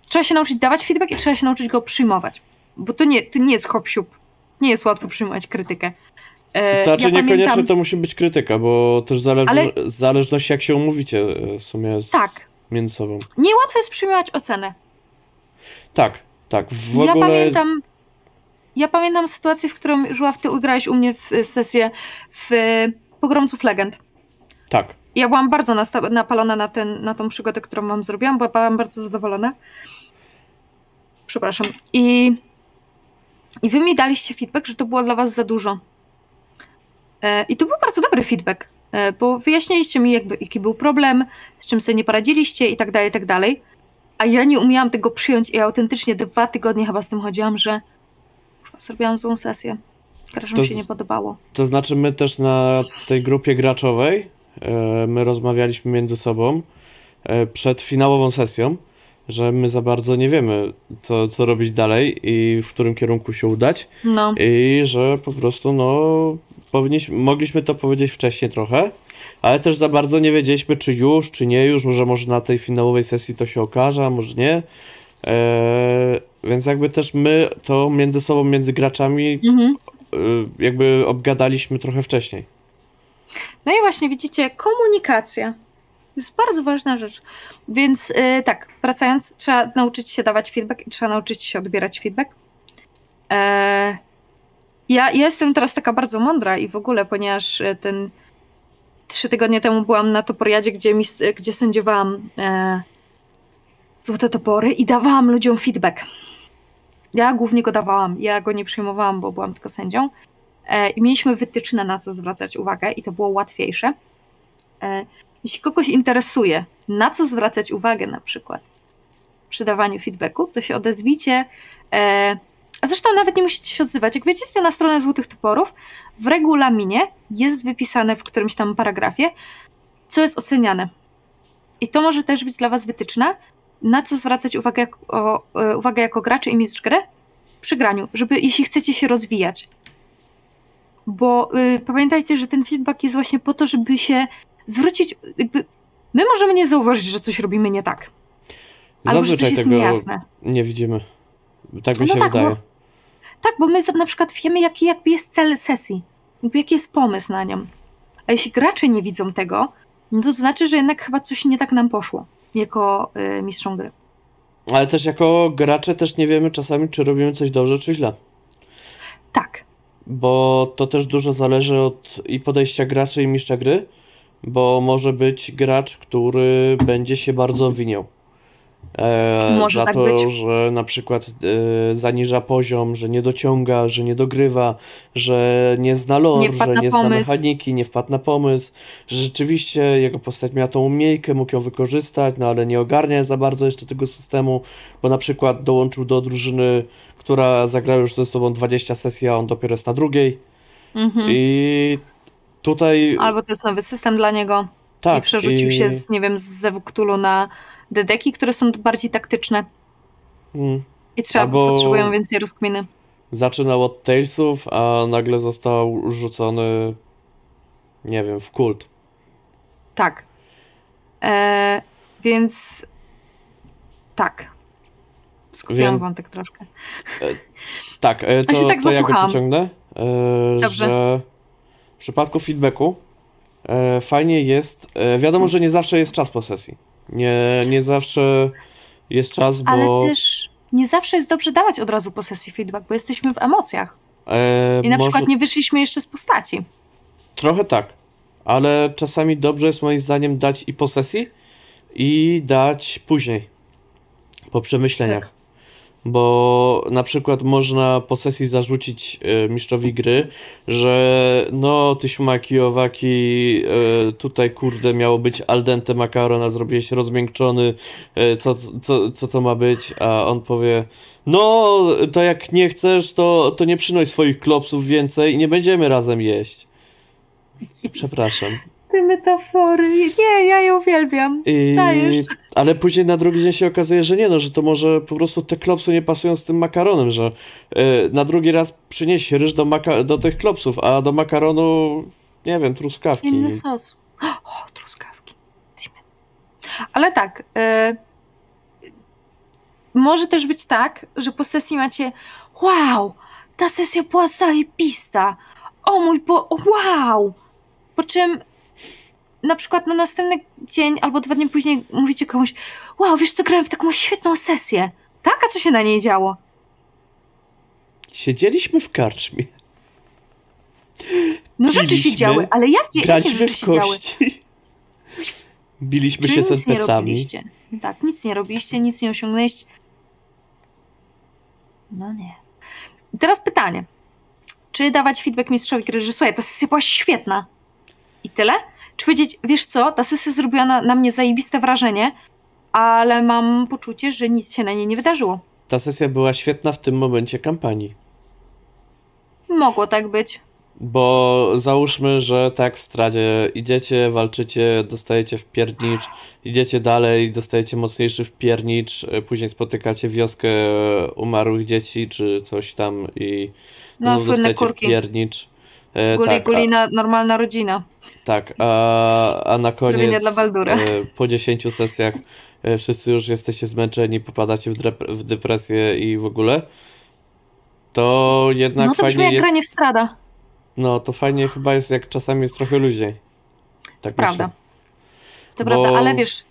Trzeba się nauczyć dawać feedback i trzeba się nauczyć go przyjmować. Bo to nie, to nie jest hop Nie jest łatwo przyjmować krytykę. E, znaczy ja niekoniecznie pamiętam- to musi być krytyka, bo też zależy, Ale- w zależności jak się umówicie e, w sumie z, Tak. między sobą. Niełatwo jest przyjmować ocenę. Tak, tak. W Ja ogóle pamiętam. Ja pamiętam sytuację, w którą Żuław, ty ugrałeś u mnie w sesję w y, Pogromców Legend. tak. Ja byłam bardzo napalona na, ten, na tą przygodę, którą wam zrobiłam, bo byłam bardzo zadowolona. Przepraszam. I, I wy mi daliście feedback, że to było dla was za dużo. E, I to był bardzo dobry feedback, e, bo wyjaśniliście mi, jakby, jaki był problem, z czym sobie nie poradziliście i tak dalej, i tak dalej. A ja nie umiałam tego przyjąć i autentycznie dwa tygodnie chyba z tym chodziłam, że zrobiłam złą sesję. Graczom To się nie podobało. To znaczy my też na tej grupie graczowej, e, my rozmawialiśmy między sobą przed finałową sesją, że my za bardzo nie wiemy, co, co robić dalej i w którym kierunku się udać No. i że po prostu no powinniśmy, mogliśmy to powiedzieć wcześniej trochę, ale też za bardzo nie wiedzieliśmy, czy już, czy nie już, może może na tej finałowej sesji to się okaże, a może nie. E, więc jakby też my to między sobą, między graczami Mhm. y, jakby obgadaliśmy trochę wcześniej. No i właśnie widzicie, komunikacja jest bardzo ważna rzecz. Więc yy, tak, wracając, trzeba nauczyć się dawać feedback i trzeba nauczyć się odbierać feedback. Eee, ja, ja jestem teraz taka bardzo mądra i w ogóle, ponieważ e, ten trzy tygodnie temu byłam na Toporiadzie, gdzie, mi, gdzie sędziowałam e, złote topory i dawałam ludziom feedback. Ja głównie go dawałam, ja go nie przyjmowałam, bo byłam tylko sędzią. E, I mieliśmy wytyczne, na co zwracać uwagę, i to było łatwiejsze. E, jeśli kogoś interesuje, na co zwracać uwagę na przykład przy dawaniu feedbacku, to się odezwijcie. E, a zresztą nawet nie musicie się odzywać. Jak wejdziecie na stronę Złotych Toporów, w regulaminie jest wypisane w którymś tam paragrafie, co jest oceniane. I to może też być dla Was wytyczne, na co zwracać uwagę, jak, o, e, uwagę jako gracze i mistrz gry przy graniu, żeby jeśli chcecie się rozwijać. Bo y, pamiętajcie, że ten feedback jest właśnie po to, żeby się zwrócić, jakby my możemy nie zauważyć, że coś robimy nie tak. Albo że coś Zazwyczaj jest tego niejasne. nie widzimy. Tak mi No się tak, bo- wydaje. Tak, bo my na przykład wiemy, jaki jakby jest cel sesji, jaki jest pomysł na nią. A jeśli gracze nie widzą tego, no to znaczy, że jednak chyba coś nie tak nam poszło jako y, mistrzom gry. Ale też jako gracze też nie wiemy czasami, czy robimy coś dobrze, czy źle. Tak, Bo to też dużo zależy od i podejścia graczy i mistrza gry, bo może być gracz, który będzie się bardzo winiał. E, Może za tak to, być. że na przykład e, zaniża poziom, że nie dociąga, że nie dogrywa, że nie zna lore, Nie że nie zna pomysł. mechaniki, nie wpadł na pomysł, że rzeczywiście jego postać miała tą umiejkę, mógł ją wykorzystać, no ale nie ogarnia za bardzo jeszcze tego systemu, bo na przykład dołączył do drużyny, która zagrała już ze sobą 20 sesji, a on dopiero jest na drugiej. mhm. I tutaj albo to jest nowy system dla niego tak. i przerzucił i- się z, nie wiem, z Zewuktulu na dedeki, które są bardziej taktyczne mm, i trzeba Albo- potrzebują więcej rozkminy. Zaczynał od Talesów, a nagle został rzucony, nie wiem, w kult. Tak. E, więc tak. Skupiłam Wiem. wątek troszkę. Tak, e, to, się tak to ja go pociągnę, e, Dobrze. że w przypadku feedbacku e, fajnie jest, e, wiadomo, że nie zawsze jest czas po sesji. Nie, nie zawsze jest czas, bo Ale też nie zawsze jest dobrze dawać od razu po sesji feedback, bo jesteśmy w emocjach. e, I na może, przykład nie wyszliśmy jeszcze z postaci. trochę tak, ale czasami dobrze jest moim zdaniem dać i po sesji i dać później, po przemyśleniach. Tak. Bo na przykład można po sesji zarzucić e, mistrzowi gry, że no ty śmaki owaki, e, tutaj kurde miało być al dente makaron, a zrobiłeś rozmiękczony, e, co, co, co to ma być, a on powie no to jak nie chcesz, to, to nie przynoś swoich klopsów więcej i nie będziemy razem jeść. Przepraszam. Te metafory. Nie, ja je uwielbiam. I... Dajesz. Ale później na drugi dzień się okazuje, że nie, no, że to może po prostu te klopsy nie pasują z tym makaronem, że e, na drugi raz przynieś ryż do, maka- do tych klopsów, a do makaronu, nie wiem, truskawki. Inny sos. O, truskawki. Ale tak. y, może też być tak, że po sesji macie wow, ta sesja była zajebista. O mój bo, wow. Po czym na przykład na następny dzień albo dwa dni później mówicie komuś wow, wiesz co, grałem w taką świetną sesję. Tak? A co się na niej działo? Siedzieliśmy w karczmie, No rzeczy się Piliśmy, działy, ale jakie, jakie graliśmy rzeczy w się działy? kości, [LAUGHS] biliśmy Czyli się nic nie robiliście. Tak, nic nie robiliście, nic nie osiągnęliście. No nie. I teraz pytanie. Czy dawać feedback mistrzowi gry, że słuchaj, ta sesja była świetna i tyle? Czy powiedzieć, wiesz co, ta sesja zrobiła na, na mnie zajebiste wrażenie, ale mam poczucie, że nic się na niej nie wydarzyło. Ta sesja była świetna w tym momencie kampanii. Mogło tak być. Bo załóżmy, że tak w stradzie idziecie, walczycie, dostajecie w piernicz, idziecie dalej, dostajecie mocniejszy w piernicz, e, później spotykacie wioskę e, umarłych dzieci czy coś tam i No, słynne dostajecie kurki. w piernicz. E, Guli, tak, guli, na, normalna rodzina. tak, a, a na koniec dla Baldura. e, po 10 sesjach e, wszyscy już jesteście zmęczeni, popadacie w, w depresję i w ogóle. To jednak no to fajnie jak jest. granie w strada. No, to fajnie chyba jest, jak czasami jest trochę luźniej. Tak Prawda. myślę. To Bo- prawda, ale wiesz,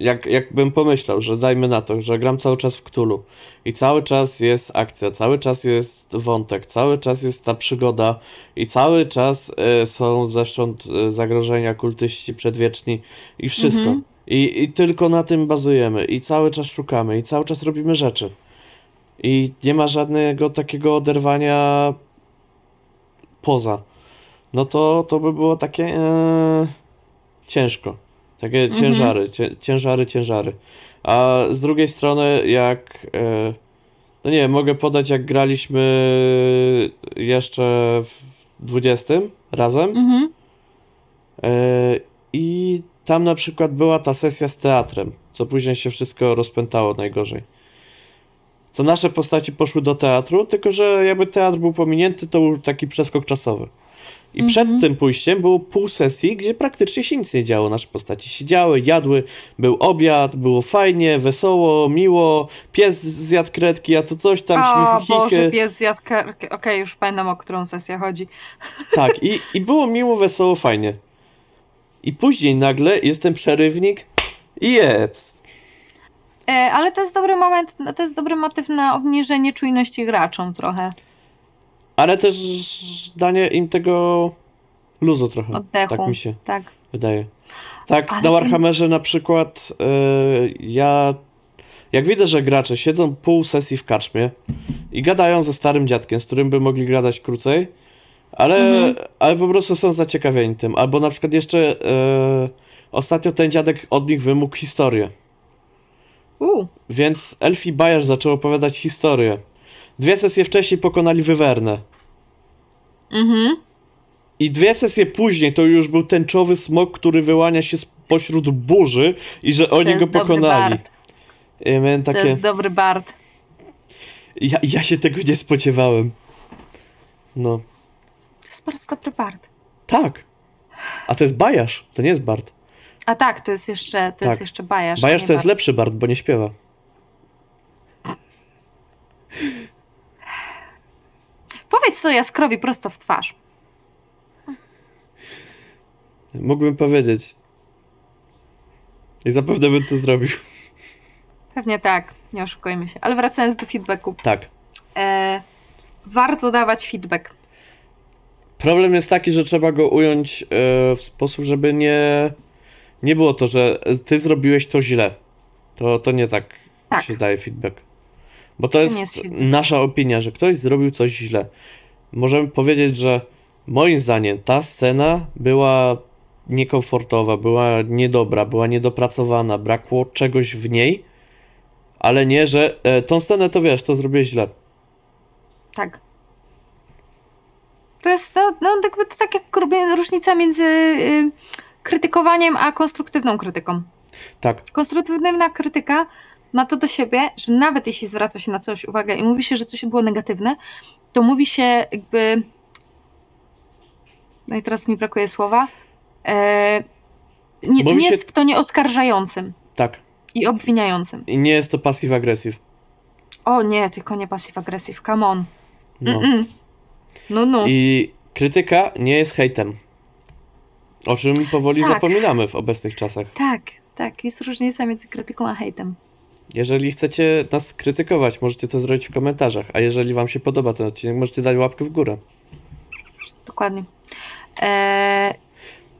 jak, jakbym pomyślał, że dajmy na to, że gram cały czas w Cthulhu i cały czas jest akcja, cały czas jest wątek, cały czas jest ta przygoda i cały czas e, są zewsząd e, zagrożenia, kultyści przedwieczni i wszystko. Mhm. I, I tylko na tym bazujemy i cały czas szukamy i cały czas robimy rzeczy. I nie ma żadnego takiego oderwania poza. No to, to by było takie e, ciężko. Takie Mhm. ciężary, cię, ciężary, ciężary. A z drugiej strony, jak. E, no nie mogę podać, jak graliśmy jeszcze w 20 razem. Mhm. E, I tam na przykład była ta sesja z teatrem, co później się wszystko rozpętało najgorzej. Co nasze postaci poszły do teatru, tylko że jakby teatr był pominięty, to był taki przeskok czasowy. I Mhm. przed tym pójściem było pół sesji, gdzie praktycznie się nic nie działo. Nasze postaci siedziały, jadły, był obiad, było fajnie, wesoło, miło, pies zjadł kredki, a to coś tam, O śmichy, Boże, pies zjadł karkę. Okej, już pamiętam, o którą sesję chodzi. [LAUGHS] Tak, i, i było miło, wesoło, fajnie. I później nagle jest ten przerywnik i jeps. E, ale to jest dobry moment, to jest dobry motyw na obniżenie czujności graczom trochę. Ale też danie im tego luzu trochę. Oddechu. Tak mi się Tak. wydaje. Tak, Ale na Warhammerze na przykład yy, ja jak widzę, że gracze siedzą pół sesji w karczmie i gadają ze starym dziadkiem, z którym by mogli gadać krócej, ale, Mhm. ale po prostu są zaciekawieni tym. Albo na przykład jeszcze yy, ostatnio ten dziadek od nich wymógł historię. U, Więc Elfi Bajarz zaczął opowiadać historię. Dwie sesje wcześniej pokonali Wywernę. mhm. I dwie sesje później to już był tęczowy smok, który wyłania się spośród burzy i że oni To go jest dobry pokonali. Bard. Ja miałem To takie... jest dobry Bard. Ja, ja się tego nie spodziewałem. No. To jest bardzo dobry Bard. Tak. A to jest Bajarz, to nie jest Bard. A tak, to jest jeszcze, to Tak. jest jeszcze Bajarz nie to jest lepszy Bard, bo nie śpiewa. Powiedz co Jaskrowi prosto w twarz. Mógłbym powiedzieć. I zapewne bym to zrobił. Pewnie tak, nie oszukujmy się. Ale wracając do feedbacku. Tak. E, warto dawać feedback. Problem jest taki, że trzeba go ująć e, w sposób, żeby nie, nie było to, że ty zrobiłeś to źle. To, to nie tak, Tak. się daje feedback. Bo to jest, jest nasza opinia, że ktoś zrobił coś źle. Możemy powiedzieć, że moim zdaniem ta scena była niekomfortowa, była niedobra, była niedopracowana, brakło czegoś w niej, ale nie, że e, tą scenę to wiesz, to zrobiłeś źle. Tak. To jest to, no, jakby to tak jak różnica między y, krytykowaniem a konstruktywną krytyką. Tak, Konstruktywna krytyka ma to do siebie, że nawet jeśli zwraca się na coś uwagę i mówi się, że coś było negatywne, to mówi się jakby. No i teraz mi brakuje słowa. E, nie, Mówi nie się- jest w tonie oskarżającym tak. i obwiniającym. I nie jest to passive aggressive. O nie, tylko nie passive aggressive, come on. No. Mm-mm. No, no. I krytyka nie jest hejtem. O czym powoli Tak. zapominamy w obecnych czasach. Tak, tak, jest różnica między krytyką a hejtem. Jeżeli chcecie nas krytykować, możecie to zrobić w komentarzach, a jeżeli wam się podoba ten odcinek, możecie dać łapkę w górę. Dokładnie. Eee,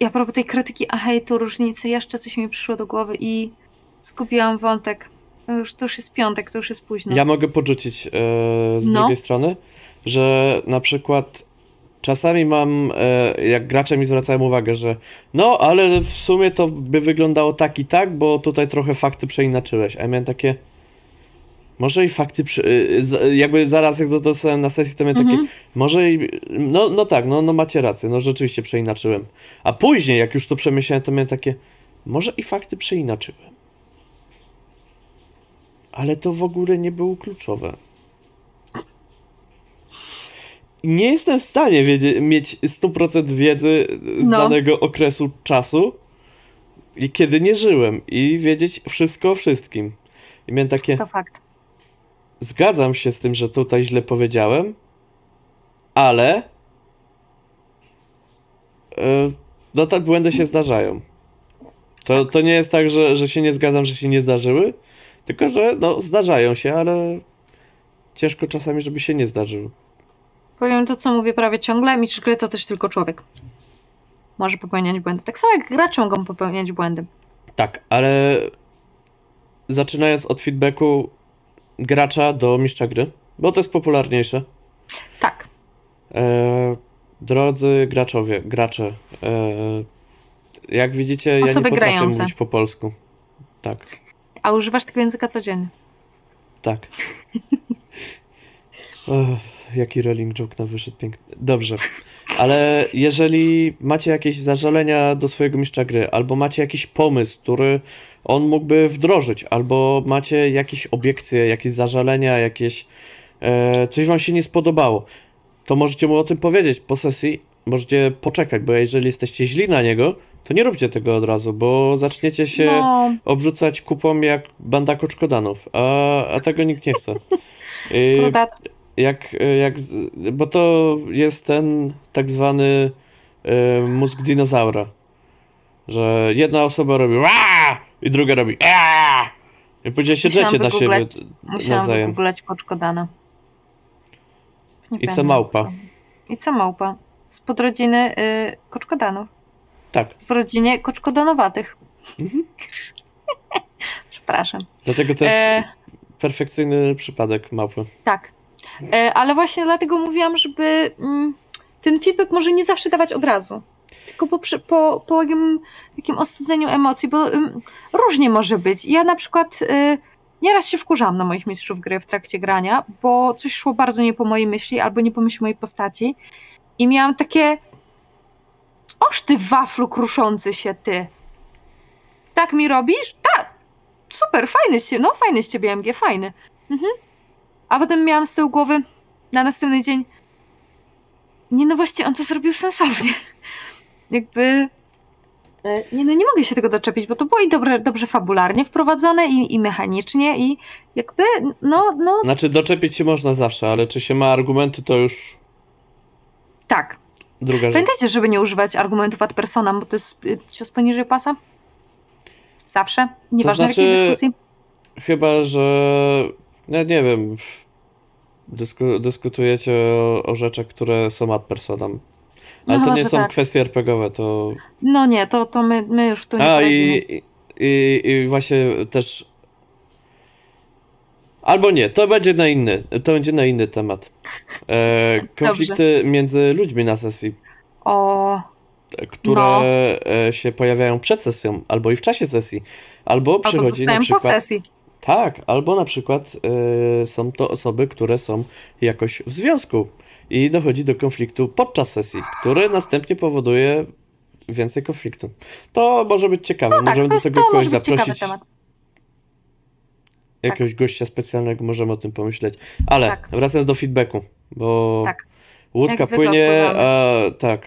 I a propos tej krytyki a hejtu, różnicy, jeszcze coś mi przyszło do głowy i zgubiłam wątek. To już, to już jest piątek, to już jest późno. Ja mogę podrzucić e, z No. drugiej strony, że na przykład czasami mam, e, jak gracze mi zwracają uwagę, że no, ale w sumie to by wyglądało tak i tak, bo tutaj trochę fakty przeinaczyłeś. A ja miałem takie, może i fakty, e, jakby zaraz jak dostałem na sesji, to miałem takie, Mhm. może i, no, no tak, no, no macie rację, no rzeczywiście przeinaczyłem. A później, jak już to przemyślałem, to miałem takie, może i fakty przeinaczyłem. Ale to w ogóle nie było kluczowe. Nie jestem w stanie wiedzie, mieć 100% wiedzy z No. danego okresu czasu, i kiedy nie żyłem, i wiedzieć wszystko o wszystkim. I miałem takie, To fakt. zgadzam się z tym, że tutaj źle powiedziałem, ale yy, no tak błędy się zdarzają. To, to nie jest tak, że, że się nie zgadzam, że się nie zdarzyły, tylko że no, zdarzają się, ale ciężko czasami, żeby się nie zdarzyły. Powiem to, co mówię prawie ciągle. Mistrz gry to też tylko człowiek. Może popełniać błędy. Tak samo jak gracze mogą popełniać błędy. Tak, ale zaczynając od feedbacku gracza do mistrza gry, bo to jest popularniejsze. Tak. E, drodzy graczowie, gracze, e, jak widzicie, ja nie Osoby potrafię grające. mówić po polsku. Tak, A używasz tego języka codziennie. tak. [LAUGHS] Jaki rolling joke na wyszedł piękny. Dobrze, ale jeżeli macie jakieś zażalenia do swojego mistrza gry, albo macie jakiś pomysł, który on mógłby wdrożyć, albo macie jakieś obiekcje, jakieś zażalenia, jakieś e, coś wam się nie spodobało, to możecie mu o tym powiedzieć po sesji, możecie poczekać, bo jeżeli jesteście źli na niego, to nie róbcie tego od razu, bo zaczniecie się No, obrzucać kupą jak banda koczkodanów, a, a tego nikt nie chce. I? Jak, jak, bo to jest ten tak zwany e, mózg dinozaura, że jedna osoba robi Raa! i druga robi Aa! i później się drzecie na siebie Musiałam wygooglać koczkodana. Nie I co małpa? I co małpa? Z podrodziny y, koczkodanów. Tak, W rodzinie koczkodanowatych. Mhm. [LAUGHS] Przepraszam. dlatego to jest E, perfekcyjny przypadek małpy. tak. E, ale właśnie dlatego mówiłam, żeby mm, ten feedback może nie zawsze dawać od razu. Tylko po, po, po jakim, jakim ostudzeniu emocji, bo różnie może być. Ja na przykład y, nieraz się wkurzam na moich mistrzów gry w trakcie grania, bo coś szło bardzo nie po mojej myśli albo nie po myśli mojej postaci. I miałam takie. Oż ty waflu kruszący się, ty. Tak mi robisz? Tak. Super, fajny ciebie. No, fajny z ciebie, MG, fajny. Mhm. A potem miałam z tyłu głowy na następny dzień. Nie, no właściwie on to zrobił sensownie. [LAUGHS] Jakby. e, Nie, no nie mogę się tego doczepić, bo to było i dobre, dobrze fabularnie wprowadzone, i, i mechanicznie, i jakby, no, no, Znaczy doczepić się można zawsze, ale czy się ma argumenty, to już tak. druga rzecz. Pamiętajcie, żeby nie używać argumentów ad personam, bo to jest y, cios poniżej pasa. Zawsze. Nieważne w jakiej znaczy- dyskusji. Chyba, że ja nie wiem, dysku, dyskutujecie o, o rzeczach, które są ad personam. Ale No to nie są tak. kwestie RPGowe, to... No nie, to, to my, my już tu nie A i, i, i właśnie też... Albo nie, to będzie na inny, to będzie na inny temat. E, [LAUGHS] konflikty między ludźmi na sesji, O, które No. e, się pojawiają przed sesją, albo i w czasie sesji, albo albo przychodzi na zostałem po przykład... sesji. Tak, albo na przykład y, są to osoby, które są jakoś w związku i dochodzi do konfliktu podczas sesji, który następnie powoduje więcej konfliktu. To może być ciekawe. No tak, możemy do tego kogoś zaprosić, jakiegoś gościa specjalnego, możemy o tym pomyśleć. Ale Tak. wracając do feedbacku, bo Tak. łódka płynie, a tak,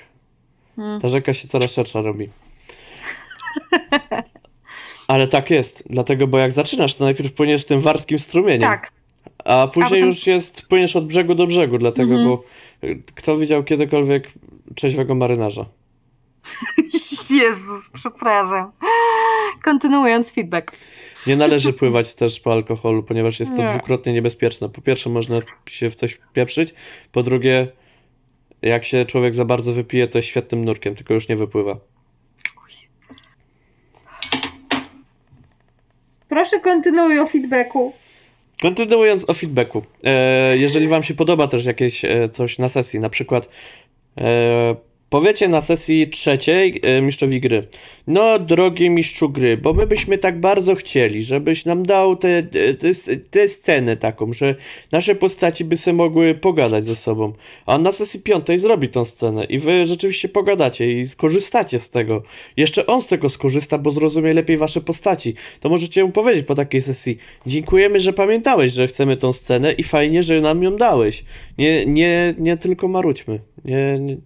Mm. ta rzeka się coraz szersza robi. [LAUGHS] Ale tak jest, dlatego, bo jak zaczynasz, to najpierw płyniesz tym wartkim strumieniem. Tak. A później potem- już jest, płyniesz od brzegu do brzegu, dlatego, Mhm. bo y, kto widział kiedykolwiek trzeźwego marynarza? [LAUGHS] Jezus, przepraszam. Kontynuując feedback. Nie należy pływać też po alkoholu, ponieważ jest to Nie. dwukrotnie niebezpieczne. Po pierwsze, można się w coś wpieprzyć, po drugie, jak się człowiek za bardzo wypije, to jest świetnym nurkiem, tylko już nie wypływa. Proszę kontynuuj o feedbacku. Kontynuując o feedbacku, e, jeżeli Wam się podoba też jakieś e, coś na sesji, na przykład e, powiecie na sesji trzeciej e, mistrzowi gry, no drogi mistrzu gry, bo my byśmy tak bardzo chcieli, żebyś nam dał tę te, te, te scenę taką, że nasze postaci by se mogły pogadać ze sobą, a na sesji piątej zrobi tą scenę i Wy rzeczywiście pogadacie i skorzystacie z tego. Jeszcze on z tego skorzysta, bo zrozumie lepiej Wasze postaci. To możecie mu powiedzieć po takiej sesji, dziękujemy, że pamiętałeś, że chcemy tą scenę i fajnie, że nam ją dałeś. Nie, nie, nie tylko marudźmy. Nie, nie,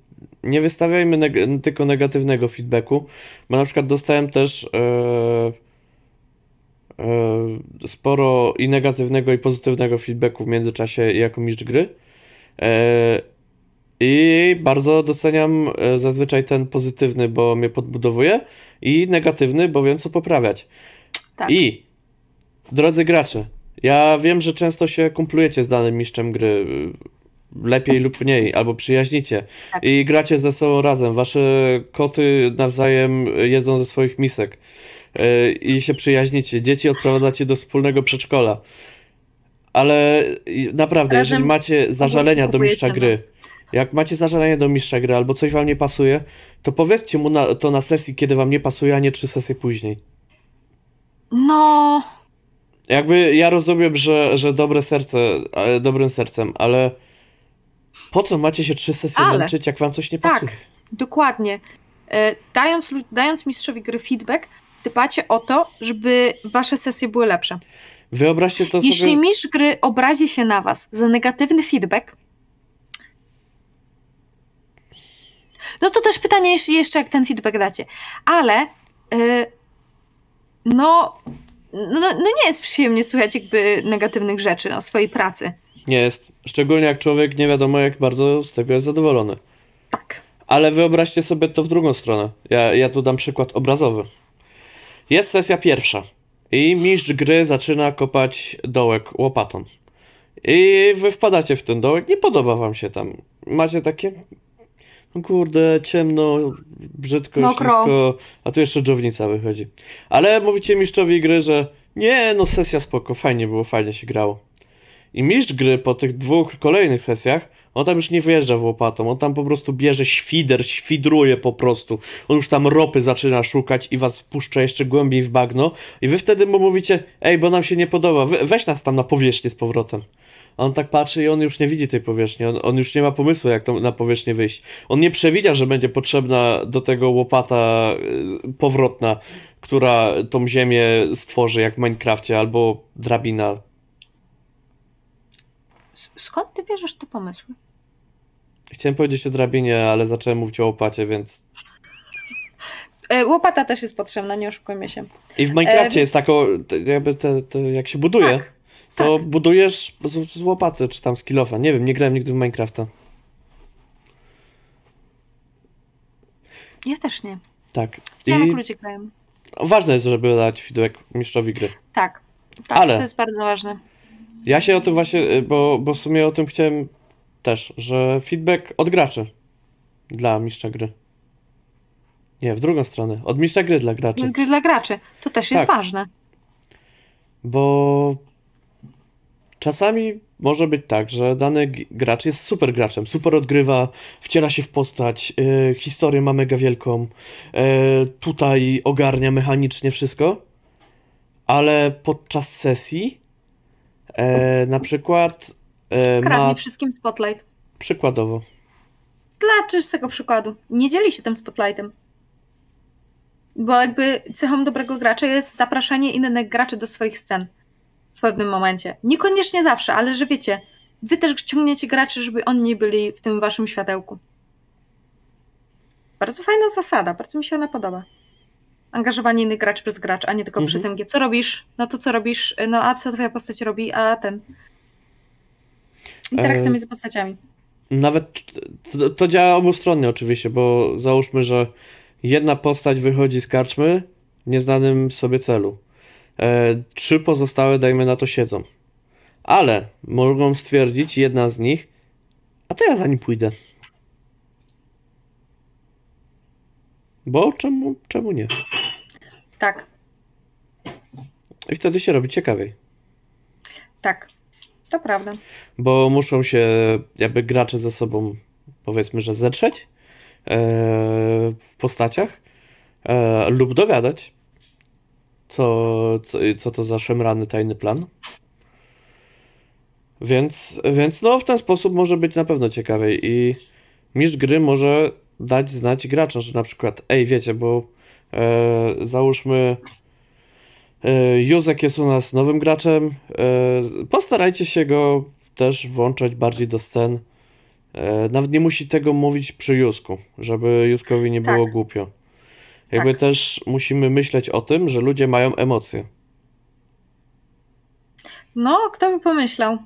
nie wystawiajmy neg- tylko negatywnego feedbacku, bo na przykład dostałem też e, e, sporo i negatywnego i pozytywnego feedbacku w międzyczasie jako mistrz gry. E, I bardzo doceniam zazwyczaj ten pozytywny, bo mnie podbudowuje, i negatywny, bo wiem co poprawiać. Tak. I drodzy gracze, ja wiem, że często się kumplujecie z danym mistrzem gry, lepiej lub mniej, albo przyjaźnicie Tak. i gracie ze sobą razem. Wasze koty nawzajem jedzą ze swoich misek y, i się przyjaźnicie. Dzieci odprowadzacie do wspólnego przedszkola. Ale naprawdę, Razem jeżeli macie zażalenia do mistrza no. gry, jak macie zażalenie do mistrza gry albo coś wam nie pasuje, to powiedzcie mu na, to na sesji, kiedy wam nie pasuje, a nie trzy sesje później. No, Jakby ja rozumiem, że, że dobre serce, e, dobrym sercem, ale po co macie się trzy sesje Ale- męczyć, jak wam coś nie tak, pasuje? dokładnie. E, Dając, dając mistrzowi gry feedback, dbacie o to, żeby wasze sesje były lepsze. Wyobraźcie to Jeśli sobie. mistrz gry obrazi się na was za negatywny feedback, no to też pytanie jeszcze- jeszcze, jak ten feedback dacie. Ale y, no, no, no nie jest przyjemnie słuchać jakby negatywnych rzeczy o swojej pracy. Nie jest. Szczególnie jak człowiek nie wiadomo, jak bardzo z tego jest zadowolony. Tak. Ale wyobraźcie sobie to w drugą stronę. Ja, ja tu dam przykład obrazowy. Jest sesja pierwsza i mistrz gry zaczyna kopać dołek łopatą. I wy wpadacie w ten dołek, nie podoba wam się tam. Macie takie, no kurde, ciemno, brzydko, Mokro. ślisko, a tu jeszcze dżownica wychodzi. Ale mówicie mistrzowi gry, że nie, no sesja spoko, fajnie było, fajnie się grało. I mistrz gry po tych dwóch kolejnych sesjach, on tam już nie wyjeżdża w łopatą, on tam po prostu bierze świder, świdruje po prostu. On już tam ropy zaczyna szukać i was wpuszcza jeszcze głębiej w bagno. I wy wtedy mu mówicie, ej, bo nam się nie podoba, we, weź nas tam na powierzchnię z powrotem. A on tak patrzy i on już nie widzi tej powierzchni, on, on już nie ma pomysłu, jak to na powierzchnię wyjść. On nie przewidział, że będzie potrzebna do tego łopata y, powrotna, która tą ziemię stworzy, jak w Minecrafcie, albo drabina. Skąd ty bierzesz te pomysły? Chciałem powiedzieć o drabinie, ale zacząłem mówić o łopacie, więc... E, łopata też jest potrzebna, nie oszukujmy się. I w Minecrafcie E, jest tako, jakby te, te, jak się buduje, Tak, to budujesz z, z łopaty, czy tam z kilofa. Nie wiem, nie grałem nigdy w Minecrafta. Ja też nie. Tak. Chciałam, jak I ludzie grają. ważne jest, żeby dać feedback mistrzowi gry. Tak. Tak, Ale- to jest bardzo ważne. Ja się o tym właśnie, y, bo, bo w sumie o tym chciałem też, że feedback od graczy dla mistrza gry. Nie, w drugą stronę. Od mistrza gry dla graczy. Gry dla graczy. To też jest Tak. ważne. Bo czasami może być tak, że dany gracz jest super graczem, super odgrywa, wciela się w postać, yy, historię ma mega wielką, yy, tutaj ogarnia mechanicznie wszystko, ale podczas sesji e, na przykład e, ma Kradnie wszystkim spotlight. przykładowo Dla czystego przykładu. Nie dzieli się tym spotlightem. Bo jakby cechą dobrego gracza jest zapraszanie innych graczy do swoich scen w pewnym momencie. Niekoniecznie zawsze, ale że wiecie, wy też ciągniecie graczy, żeby oni byli w tym waszym światełku. Bardzo fajna zasada, bardzo mi się ona podoba. Angażowanie innych graczy przez gracz, a nie tylko Mhm. przez MG. Co robisz? No to co robisz? No a co twoja postać robi? A ten. Interakcja E, między postaciami. Nawet to, to działa obustronnie oczywiście, bo załóżmy, że jedna postać wychodzi z karczmy w nieznanym sobie celu. E, trzy pozostałe, dajmy na to, siedzą. Ale mogą stwierdzić, jedna z nich, a to ja za nim pójdę. Bo czemu, czemu nie? Tak, I wtedy się robi ciekawiej. tak. To prawda. bo muszą się jakby gracze ze sobą powiedzmy, że zetrzeć e, w postaciach e, lub dogadać co, co, co to za szemrany tajny plan. Więc, więc no w ten sposób może być na pewno ciekawiej i mistrz gry może dać znać graczom, że na przykład ej wiecie, bo e, załóżmy e, Józek jest u nas nowym graczem. E, postarajcie się go też włączać bardziej do scen. E, nawet nie musi tego mówić przy Józku, żeby Józkowi nie Tak. było głupio. Jakby Tak. też musimy myśleć o tym, że ludzie mają emocje. No, kto by pomyślał?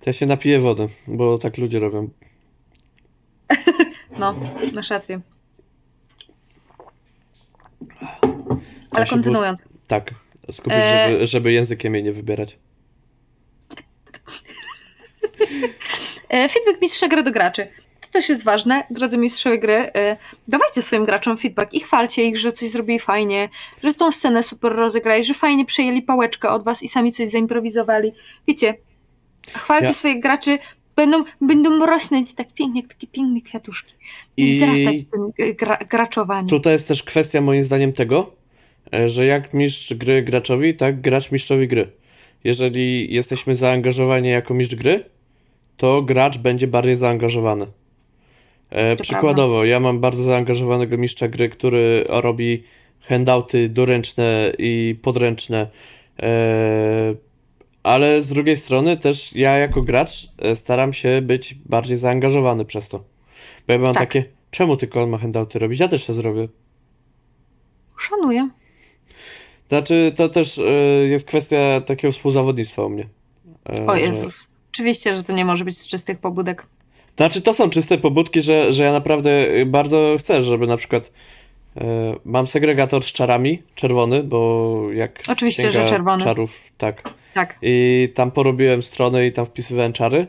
To ja się napiję wody, bo tak ludzie robią. No, masz rację. Ale kontynuując. Tak, skupić, E- żeby, żeby językiem jej nie wybierać. [LAUGHS] E, Feedback mistrza gry do graczy. To też jest ważne, drodzy mistrzowie gry. e, Dawajcie swoim graczom feedback i chwalcie ich, że coś zrobili fajnie, że tą scenę super rozegrali, że fajnie przejęli pałeczkę od was i sami coś zaimprowizowali. Wiecie, chwalcie Ja- swoich graczy, będą, będą rosnąć tak pięknie, jak takie piękne kwiatuszki. I, I wzrastać w tym gra, graczowanie. tutaj jest też kwestia moim zdaniem tego, e, że jak mistrz gry graczowi, tak gracz mistrzowi gry. Jeżeli jesteśmy zaangażowani jako mistrz gry, to gracz będzie bardziej zaangażowany. E, przykładowo, ja mam bardzo zaangażowanego mistrza gry, który robi handouty doręczne i podręczne, e, ale z drugiej strony też ja jako gracz e, staram się być bardziej zaangażowany przez to. Bo ja mam Tak. takie, czemu tylko on ma handouty robić? Ja też to zrobię. Szanuję. Znaczy, to też e, jest kwestia takiego współzawodnictwa u mnie. E, O że- Jezus. Oczywiście, że to nie może być z czystych pobudek. Znaczy, to są czyste pobudki, że, że ja naprawdę bardzo chcę, żeby na przykład mam segregator z czarami, czerwony, bo jak Oczywiście, że czerwony. czarów, tak. Tak. I tam porobiłem stronę i tam wpisywałem czary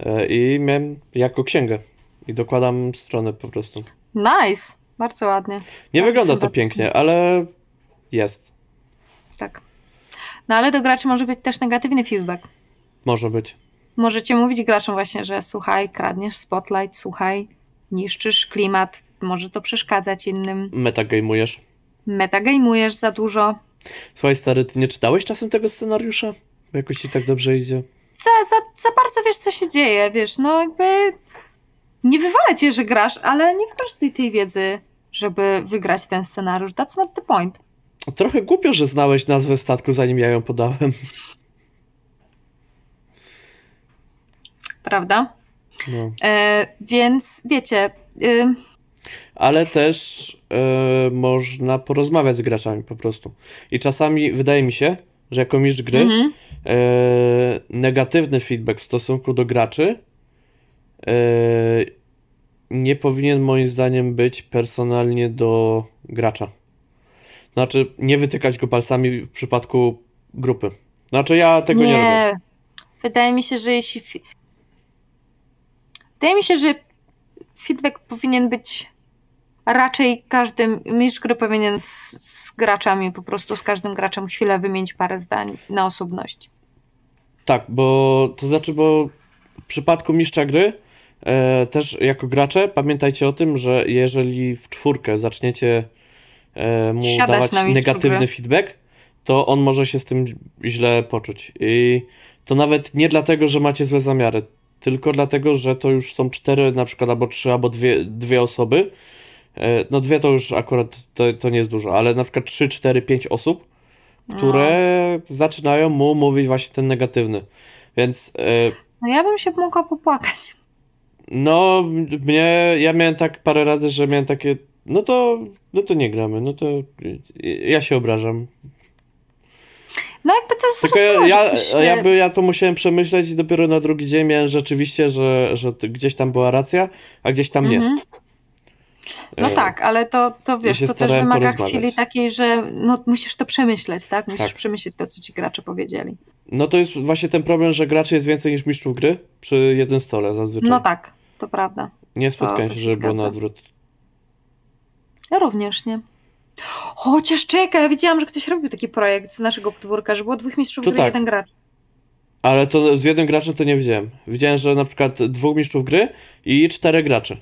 e, i miałem jako księgę. I dokładam stronę po prostu. Nice. Bardzo ładnie. Nie wygląda to pięknie, ale jest. Tak. No ale do graczy może być też negatywny feedback. Może być. Możecie mówić graczom właśnie, że słuchaj, kradniesz spotlight, słuchaj, niszczysz klimat, może to przeszkadzać innym, Metagamujesz. metagamujesz za dużo. Słuchaj, stary, ty nie czytałeś czasem tego scenariusza? Bo jakoś ci tak dobrze idzie. Za, za, za bardzo wiesz, co się dzieje, wiesz, no jakby nie wywalę cię, że grasz, ale nie wykorzystuj tej wiedzy, żeby wygrać ten scenariusz. That's not the point. Trochę głupio, że znałeś nazwę statku, zanim ja ją podałem. Prawda? No. E, więc wiecie, y, Ale też e, można porozmawiać z graczami po prostu. I czasami wydaje mi się, że jako mistrz gry mhm. e, negatywny feedback w stosunku do graczy e, nie powinien moim zdaniem być personalnie do gracza. Znaczy, nie wytykać go palcami w przypadku grupy. Znaczy, ja tego nie, robię. Wydaje mi się, że jeśli. Wydaje mi się, że feedback powinien być raczej każdym. Mistrz gry powinien z, z graczami, po prostu z każdym graczem chwilę wymienić parę zdań na osobność. Tak, bo to znaczy, bo w przypadku mistrza gry e, też jako gracze pamiętajcie o tym, że jeżeli w czwórkę zaczniecie e, mu Siadać dawać negatywny gry. feedback, to on może się z tym źle poczuć. I to nawet nie dlatego, że macie złe zamiary, tylko dlatego, że to już są cztery na przykład, albo trzy, albo dwie, dwie osoby. E, no dwie to już akurat to, to nie jest dużo, ale na przykład trzy, cztery, pięć osób, które zaczynają mu mówić właśnie ten negatywny. Więc e, No ja bym się mogła popłakać. no mnie, ja miałem tak parę razy, że miałem takie, no to, no to nie gramy, no to ja się obrażam. No jakby to jest Tylko ja, ja, jakoś, e, jakby ja to musiałem przemyśleć i dopiero na drugi dzień miałem rzeczywiście, że, że gdzieś tam była racja, a gdzieś tam nie. mhm. No E, tak, ale to, to wiesz, się to też wymaga chwili takiej, że no, musisz to przemyśleć, tak? Musisz Tak. przemyśleć to, co ci gracze powiedzieli. No to jest właśnie ten problem, że graczy jest więcej niż mistrzów gry przy jednym stole zazwyczaj. No tak, to prawda. Nie spotkałem to się, się żeby było na odwrót. Ja również nie. Chociaż czekaj, ja widziałam, że ktoś robił taki projekt z naszego podwórka, że było dwóch mistrzów To gry, tak. jeden gracz. Ale to z jednym graczem to nie widziałem. Widziałem, że na przykład dwóch mistrzów gry i czterech graczy.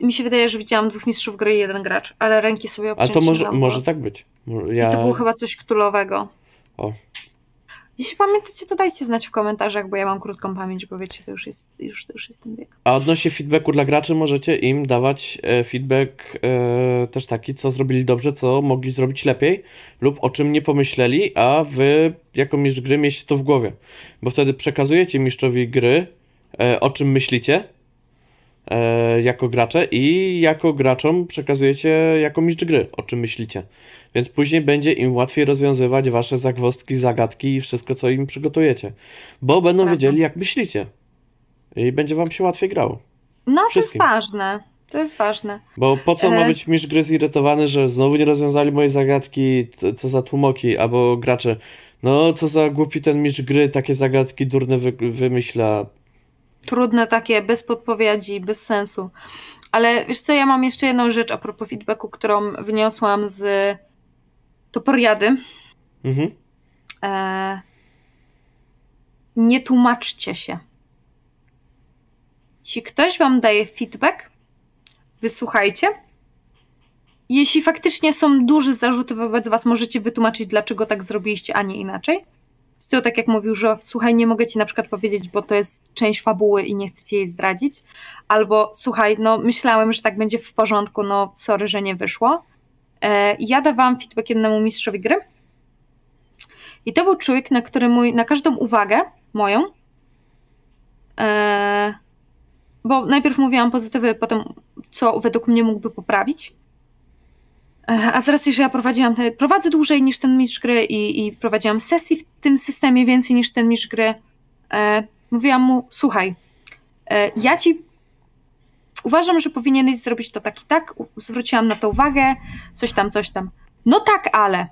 Mi się wydaje, że widziałam dwóch mistrzów gry i jeden gracz, ale ręki sobie A obciąć to może, może tak być. Mo- I Ja... to było chyba coś ktulowego. O. Jeśli pamiętacie, to dajcie znać w komentarzach, bo ja mam krótką pamięć, bo wiecie, to już jest, już, to już jest ten wiek. A odnośnie feedbacku dla graczy możecie im dawać e, feedback e, też taki, co zrobili dobrze, co mogli zrobić lepiej lub o czym nie pomyśleli, a wy jako mistrz gry mieliście to w głowie. Bo wtedy przekazujecie mistrzowi gry, e, o czym myślicie jako gracze i jako graczom przekazujecie jako mistrz gry, o czym myślicie. Więc później będzie im łatwiej rozwiązywać wasze zagwozdki, zagadki i wszystko, co im przygotujecie. Bo będą Prawda. wiedzieli, jak myślicie. I będzie wam się łatwiej grało. No, Wszystkim. to jest ważne. To jest ważne. Bo po co ma E. być mistrz gry zirytowany, że znowu nie rozwiązali mojej zagadki, co za tłumoki, albo gracze, no co za głupi ten mistrz gry, takie zagadki durne wy wymyśla. Trudne takie, bez podpowiedzi, bez sensu. Ale wiesz co, ja mam jeszcze jedną rzecz a propos feedbacku, którą wyniosłam z Toporiady. Mhm. E, nie tłumaczcie się. Jeśli ktoś wam daje feedback, wysłuchajcie. Jeśli faktycznie są duże zarzuty wobec was, możecie wytłumaczyć, dlaczego tak zrobiliście, a nie inaczej. Tyłu, tak jak mówił, że słuchaj, nie mogę ci na przykład powiedzieć, bo to jest część fabuły i nie chcę ci jej zdradzić. Albo słuchaj, no myślałem, że tak będzie w porządku, no sorry, że nie wyszło. E, ja dawałam feedback jednemu mistrzowi gry, i to był człowiek, na który mój, na każdą uwagę moją, e, bo najpierw mówiłam pozytywy, potem co według mnie mógłby poprawić. E, a z racji, że ja prowadziłam te, prowadzę dłużej niż ten mistrz gry i, i prowadziłam sesji w tym systemie więcej niż ten mistrz gry, e, mówiłam mu, słuchaj, e, ja ci uważam, że powinieneś zrobić to tak i tak, zwróciłam na to uwagę, coś tam, coś tam. No tak, ale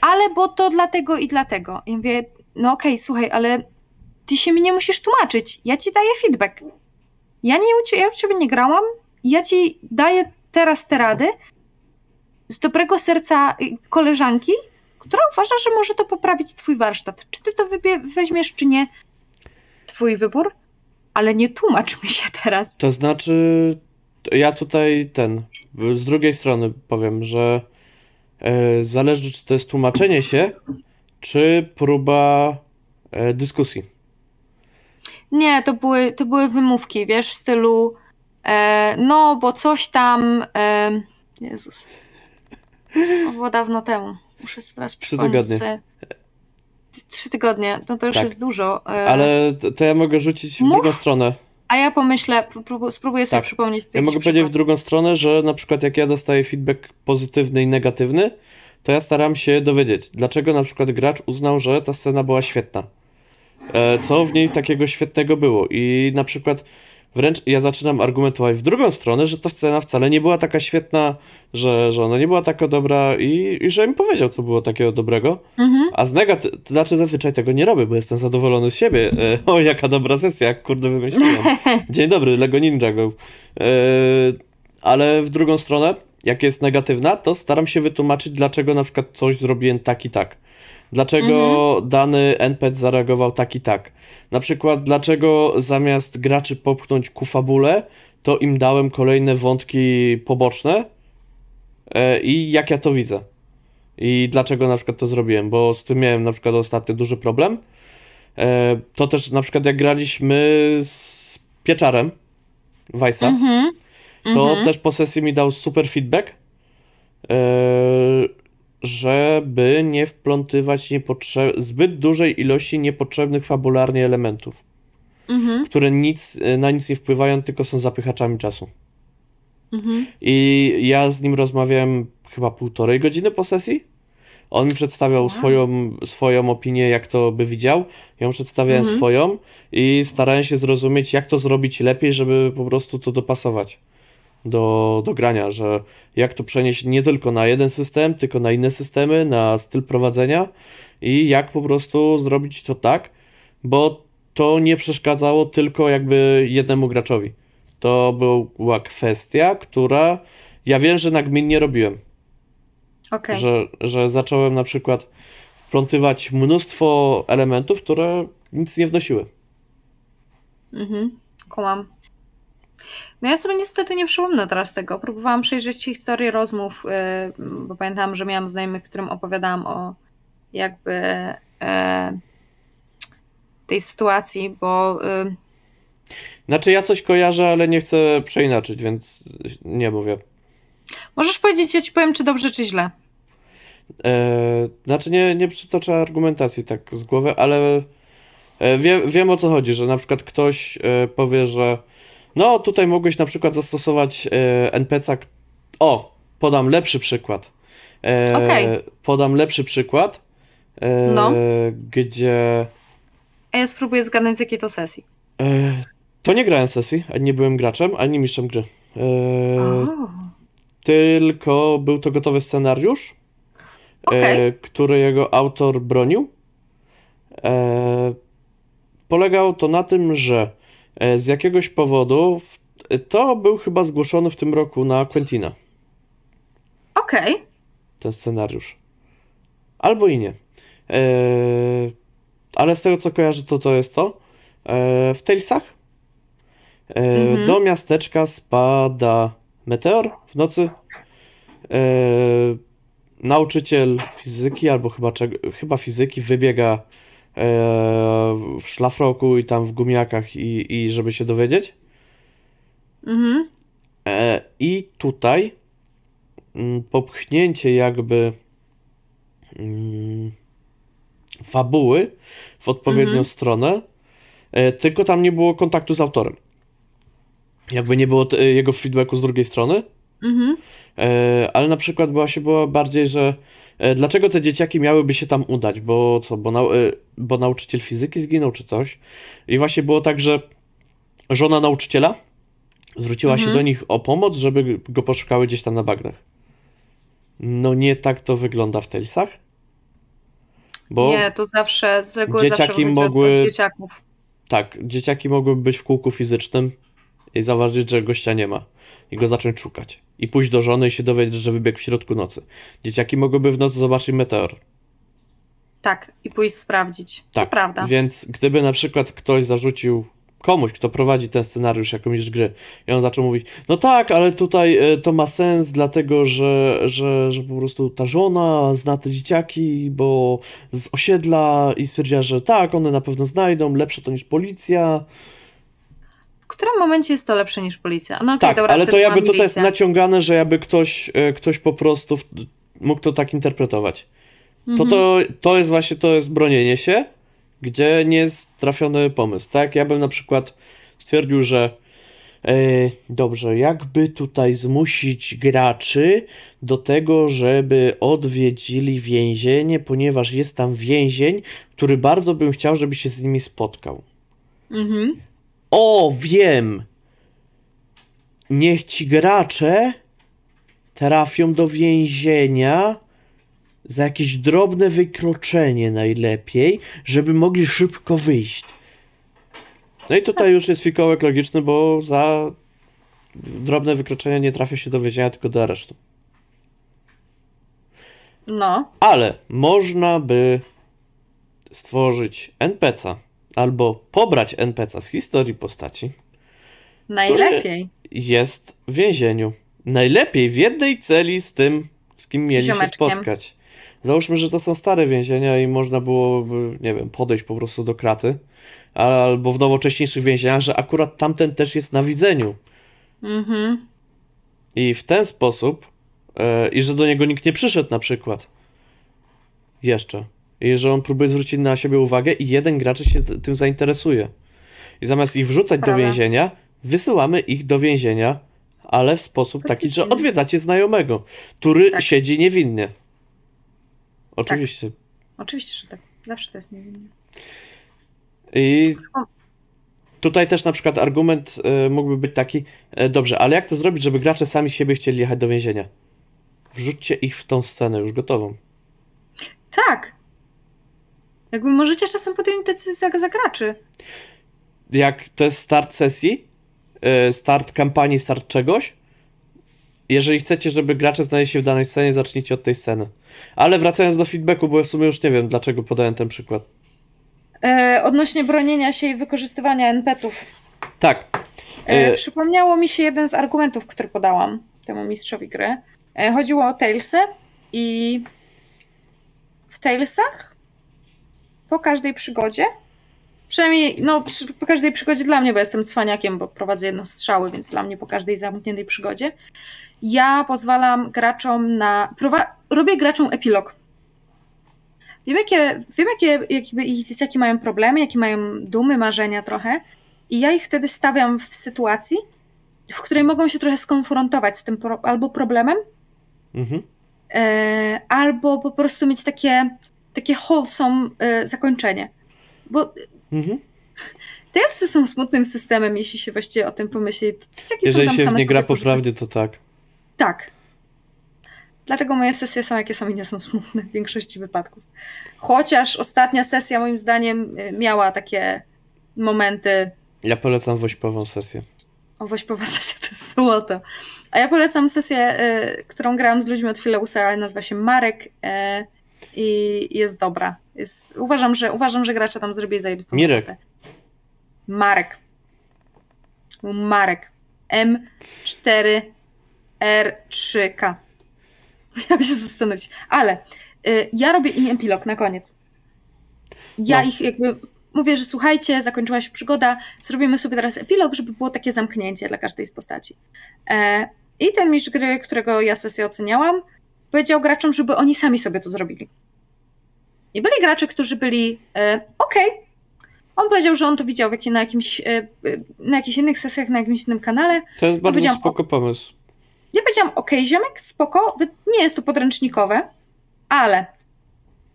ale bo to dlatego i dlatego. I mówię, no okej, słuchaj, ale ty się mi nie musisz tłumaczyć. Ja ci daję feedback. Ja, nie, ja u ciebie nie grałam, ja ci daję teraz te rady z dobrego serca koleżanki, która uważa, że może to poprawić twój warsztat. Czy ty to weźmiesz, czy nie? Twój wybór, ale nie tłumacz mi się teraz. To znaczy, ja tutaj ten, z drugiej strony powiem, że e, zależy, czy to jest tłumaczenie się, czy próba e, dyskusji. Nie, to były, to były wymówki, wiesz, w stylu e, no, bo coś tam e, Jezus. To było dawno temu. Muszę sobie teraz Trzy tygodnie. co. Trzy tygodnie, no to już Tak. jest dużo. e, Ale to, ja mogę rzucić w Mów. drugą stronę. A ja pomyślę, prób- spróbuję sobie Tak. przypomnieć. Ja mogę powiedzieć w drugą stronę, że na przykład jak ja dostaję feedback pozytywny i negatywny, to ja staram się dowiedzieć, dlaczego na przykład gracz uznał, że ta scena była świetna. E, co w niej takiego świetnego było. I na przykład wręcz ja zaczynam argumentować w drugą stronę, że ta scena wcale nie była taka świetna, że, że ona nie była taka dobra i, i że mi powiedział, co było takiego dobrego. Mhm. A z negaty- to znaczy zazwyczaj tego nie robię, bo jestem zadowolony z siebie. E, o, jaka dobra sesja, jak kurde wymyśliłem. [LAUGHS] Dzień dobry, Lego Ninjago. E, ale w drugą stronę, jak jest negatywna, to staram się wytłumaczyć, dlaczego na przykład coś zrobiłem tak i tak. Dlaczego dany NPC zareagował tak i tak. Na przykład, dlaczego zamiast graczy popchnąć ku fabule, to im dałem kolejne wątki poboczne e, i jak ja to widzę. I dlaczego na przykład to zrobiłem, bo z tym miałem na przykład ostatnio duży problem. E, to też na przykład jak graliśmy z Pieczarem Weissa, Mhm. to Mhm. też po sesji mi dał super feedback, e, żeby nie wplątywać niepotrze- zbyt dużej ilości niepotrzebnych fabularnie elementów, Mhm. które nic, e, na nic nie wpływają, tylko są zapychaczami czasu. Mhm. I ja z nim rozmawiałem chyba półtorej godziny po sesji. On mi przedstawiał Wow. swoją, swoją opinię, jak to by widział. Ja mu przedstawiałem Mhm. swoją i starałem się zrozumieć, jak to zrobić lepiej, żeby po prostu to dopasować do, do grania, że jak to przenieść nie tylko na jeden system, tylko na inne systemy, na styl prowadzenia i jak po prostu zrobić to tak, bo to nie przeszkadzało tylko jakby jednemu graczowi. To była kwestia, która ja wiem, że nagminnie robiłem. Okej. Że, że zacząłem na przykład wplątywać mnóstwo elementów, które nic nie wnosiły. Mhm. Kumam. No ja sobie niestety nie przypomnę teraz tego. Próbowałam przejrzeć historię rozmów, yy, bo pamiętam, że miałam znajomych, którym opowiadałam o jakby e, tej sytuacji, bo yy, Znaczy ja coś kojarzę, ale nie chcę przeinaczyć, więc nie mówię. możesz powiedzieć, ja ci powiem, czy dobrze, czy źle. E, znaczy nie, nie przytoczę argumentacji tak z głowy, ale E, Wie, wiem o co chodzi, że na przykład ktoś e, powie, że no tutaj mogłeś na przykład zastosować e, NPC. O, podam lepszy przykład. E, Okej. Podam lepszy przykład, e, No. gdzie A ja spróbuję zgadnąć z jakiej to sesji. e, to nie grałem sesji, ani nie byłem graczem, ani mistrzem gry. E, tylko był to gotowy scenariusz, e, który jego autor bronił. Polegał to na tym, że z jakiegoś powodu to był chyba zgłoszony w tym roku na Quentina, Okej. ten scenariusz. Albo i nie. E, ale z tego co kojarzę, to to jest to. E, w Talesach e, Mhm. do miasteczka spada meteor w nocy. E, nauczyciel fizyki, albo chyba, czego, chyba fizyki, wybiega e, w szlafroku i tam w gumiakach, i, i żeby się dowiedzieć. Mhm. E, I tutaj mm, popchnięcie jakby mm, fabuły w odpowiednią Mhm. stronę, e, tylko tam nie było kontaktu z autorem. Jakby nie było jego feedbacku z drugiej strony, Mhm. e, ale na przykład była się była bardziej, że e, dlaczego te dzieciaki miałyby się tam udać, bo co, bo, nau- e, bo nauczyciel fizyki zginął czy coś. I właśnie było tak, że żona nauczyciela zwróciła się Mhm. do nich o pomoc, żeby go poszukały gdzieś tam na bagnach. No nie tak to wygląda w Talesach. Bo Nie, to zawsze z reguły dzieciaki mogły- dzieciaków. tak, dzieciaki mogłyby być w kółku fizycznym i zauważyć, że gościa nie ma. I go zacząć szukać. I pójść do żony i się dowiedzieć, że wybiegł w środku nocy. Dzieciaki mogłyby w nocy zobaczyć meteor. Tak, i pójść sprawdzić. Tak, To prawda. Więc gdyby na przykład ktoś zarzucił komuś, kto prowadzi ten scenariusz jako mistrz gry i on zaczął mówić, no tak, ale tutaj e, to ma sens, dlatego że, że, że po prostu ta żona zna te dzieciaki, bo z osiedla i stwierdziła, że tak, one na pewno znajdą, lepsze to niż policja. W którym momencie jest to lepsze niż policja? No okej, tak, dobra, ale to jakby tutaj jest naciągane, że jakby ktoś, e, ktoś po prostu w, mógł to tak interpretować. To, Mhm. to, to jest właśnie, to jest bronienie się, gdzie nie jest trafiony pomysł, tak? Ja bym na przykład stwierdził, że e, dobrze, jakby tutaj zmusić graczy do tego, żeby odwiedzili więzienie, ponieważ jest tam więzień, który bardzo bym chciał, żeby się z nimi spotkał. Mhm. O, wiem! Niech ci gracze trafią do więzienia za jakieś drobne wykroczenie najlepiej, żeby mogli szybko wyjść. No i tutaj już jest fikołek logiczny, bo za drobne wykroczenia nie trafia się do więzienia, tylko do aresztu. No, Ale można by stworzyć NPC'a albo pobrać NPC'a z historii postaci, najlepiej. jest w więzieniu. Najlepiej w jednej celi z tym, z kim mieli się spotkać. Załóżmy, że to są stare więzienia i można byłoby, nie wiem, podejść po prostu do kraty, albo w nowocześniejszych więzieniach, że akurat tamten też jest na widzeniu. Mhm. I w ten sposób, e, i że do niego nikt nie przyszedł na przykład. Jeszcze. I że on próbuje zwrócić na siebie uwagę i jeden gracz się tym zainteresuje. I zamiast ich wrzucać do więzienia, wysyłamy ich do więzienia, ale w sposób taki, że odwiedzacie znajomego, który Tak. siedzi niewinnie. Oczywiście. Oczywiście, że tak. Zawsze to jest niewinne. I tutaj też na przykład argument e, mógłby być taki, e, dobrze, ale jak to zrobić, żeby gracze sami siebie chcieli jechać do więzienia? Wrzućcie ich w tą scenę już gotową. Tak. Jakby możecie czasem podjąć decyzję za, za graczy. Jak to jest start sesji, e, start kampanii, start czegoś, jeżeli chcecie, żeby gracze znaleźli się w danej scenie, zacznijcie od tej sceny. Ale wracając do feedbacku, bo w sumie już nie wiem, dlaczego podałem ten przykład. E, odnośnie bronienia się i wykorzystywania NPC-ów. Tak, E, E, przypomniało mi się jeden z argumentów, który podałam temu mistrzowi gry. E, chodziło o Talesy i w Talesach po każdej przygodzie, przynajmniej no, przy, po każdej przygodzie dla mnie, bo jestem cwaniakiem, bo prowadzę jedno strzały, więc dla mnie po każdej zamkniętej przygodzie, ja pozwalam graczom na. Prowa- robię graczom epilog. wiem jakie, wiem jakie jakby ich dzieciaki mają problemy, jakie mają dumy, marzenia trochę i ja ich wtedy stawiam w sytuacji, w której mogą się trochę skonfrontować z tym pro, albo problemem, Mhm. e, albo po prostu mieć takie, takie wholesome e, zakończenie. Bo Mhm. [LAUGHS] Talesy są smutnym systemem, jeśli się właściwie o tym pomyśli. Dzieciaki Jeżeli się w nie gra po prawdzie, to tak. Tak. Dlatego moje sesje są jakie są i nie są smutne w większości wypadków. Chociaż ostatnia sesja moim zdaniem y, miała takie momenty, Ja polecam wośpową sesję. o wośpowa [LAUGHS] sesja to jest złoto. A ja polecam sesję, y, którą grałam z ludźmi od Fileusa, nazywa się Marek y, i jest dobra. Jest, uważam, że, uważam, że gracze tam zrobili zajebistą Mirek. robotę. Marek. Marek. M4R3K. Musiałam [LAUGHS] się zastanowić. Ale y, ja robię im epilog na koniec. Ja No. ich jakby mówię, że słuchajcie, zakończyła się przygoda, zrobimy sobie teraz epilog, żeby było takie zamknięcie dla każdej z postaci. E, I ten mistrz gry, którego ja sesję oceniałam, powiedział graczom, żeby oni sami sobie to zrobili. I byli gracze, którzy byli e, okej. On powiedział, że on to widział w jakim, na, jakimś, e, e, na jakichś innych sesjach, na jakimś innym kanale. To jest bardzo powiedziałam, spoko pomysł. Ja powiedziałam, okej, ziomek, spoko, nie jest to podręcznikowe, ale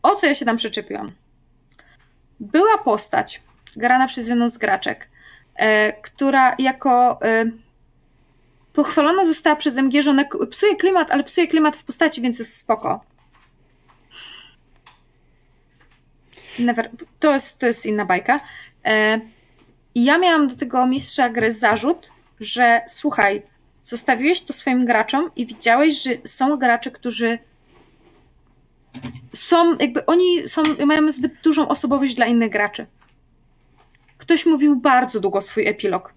o co ja się tam przyczepiłam? Była postać grana przez jedną z graczek, e, która jako e, pochwalona została przez MG, że ona psuje klimat, ale psuje klimat w postaci, więc jest spoko. Never, to, jest, to jest inna bajka. E, ja miałam do tego mistrza gry zarzut, że słuchaj, zostawiłeś to swoim graczom i widziałeś, że są gracze, którzy są, jakby oni są, mają zbyt dużą osobowość dla innych graczy. Ktoś mówił bardzo długo swój epilog.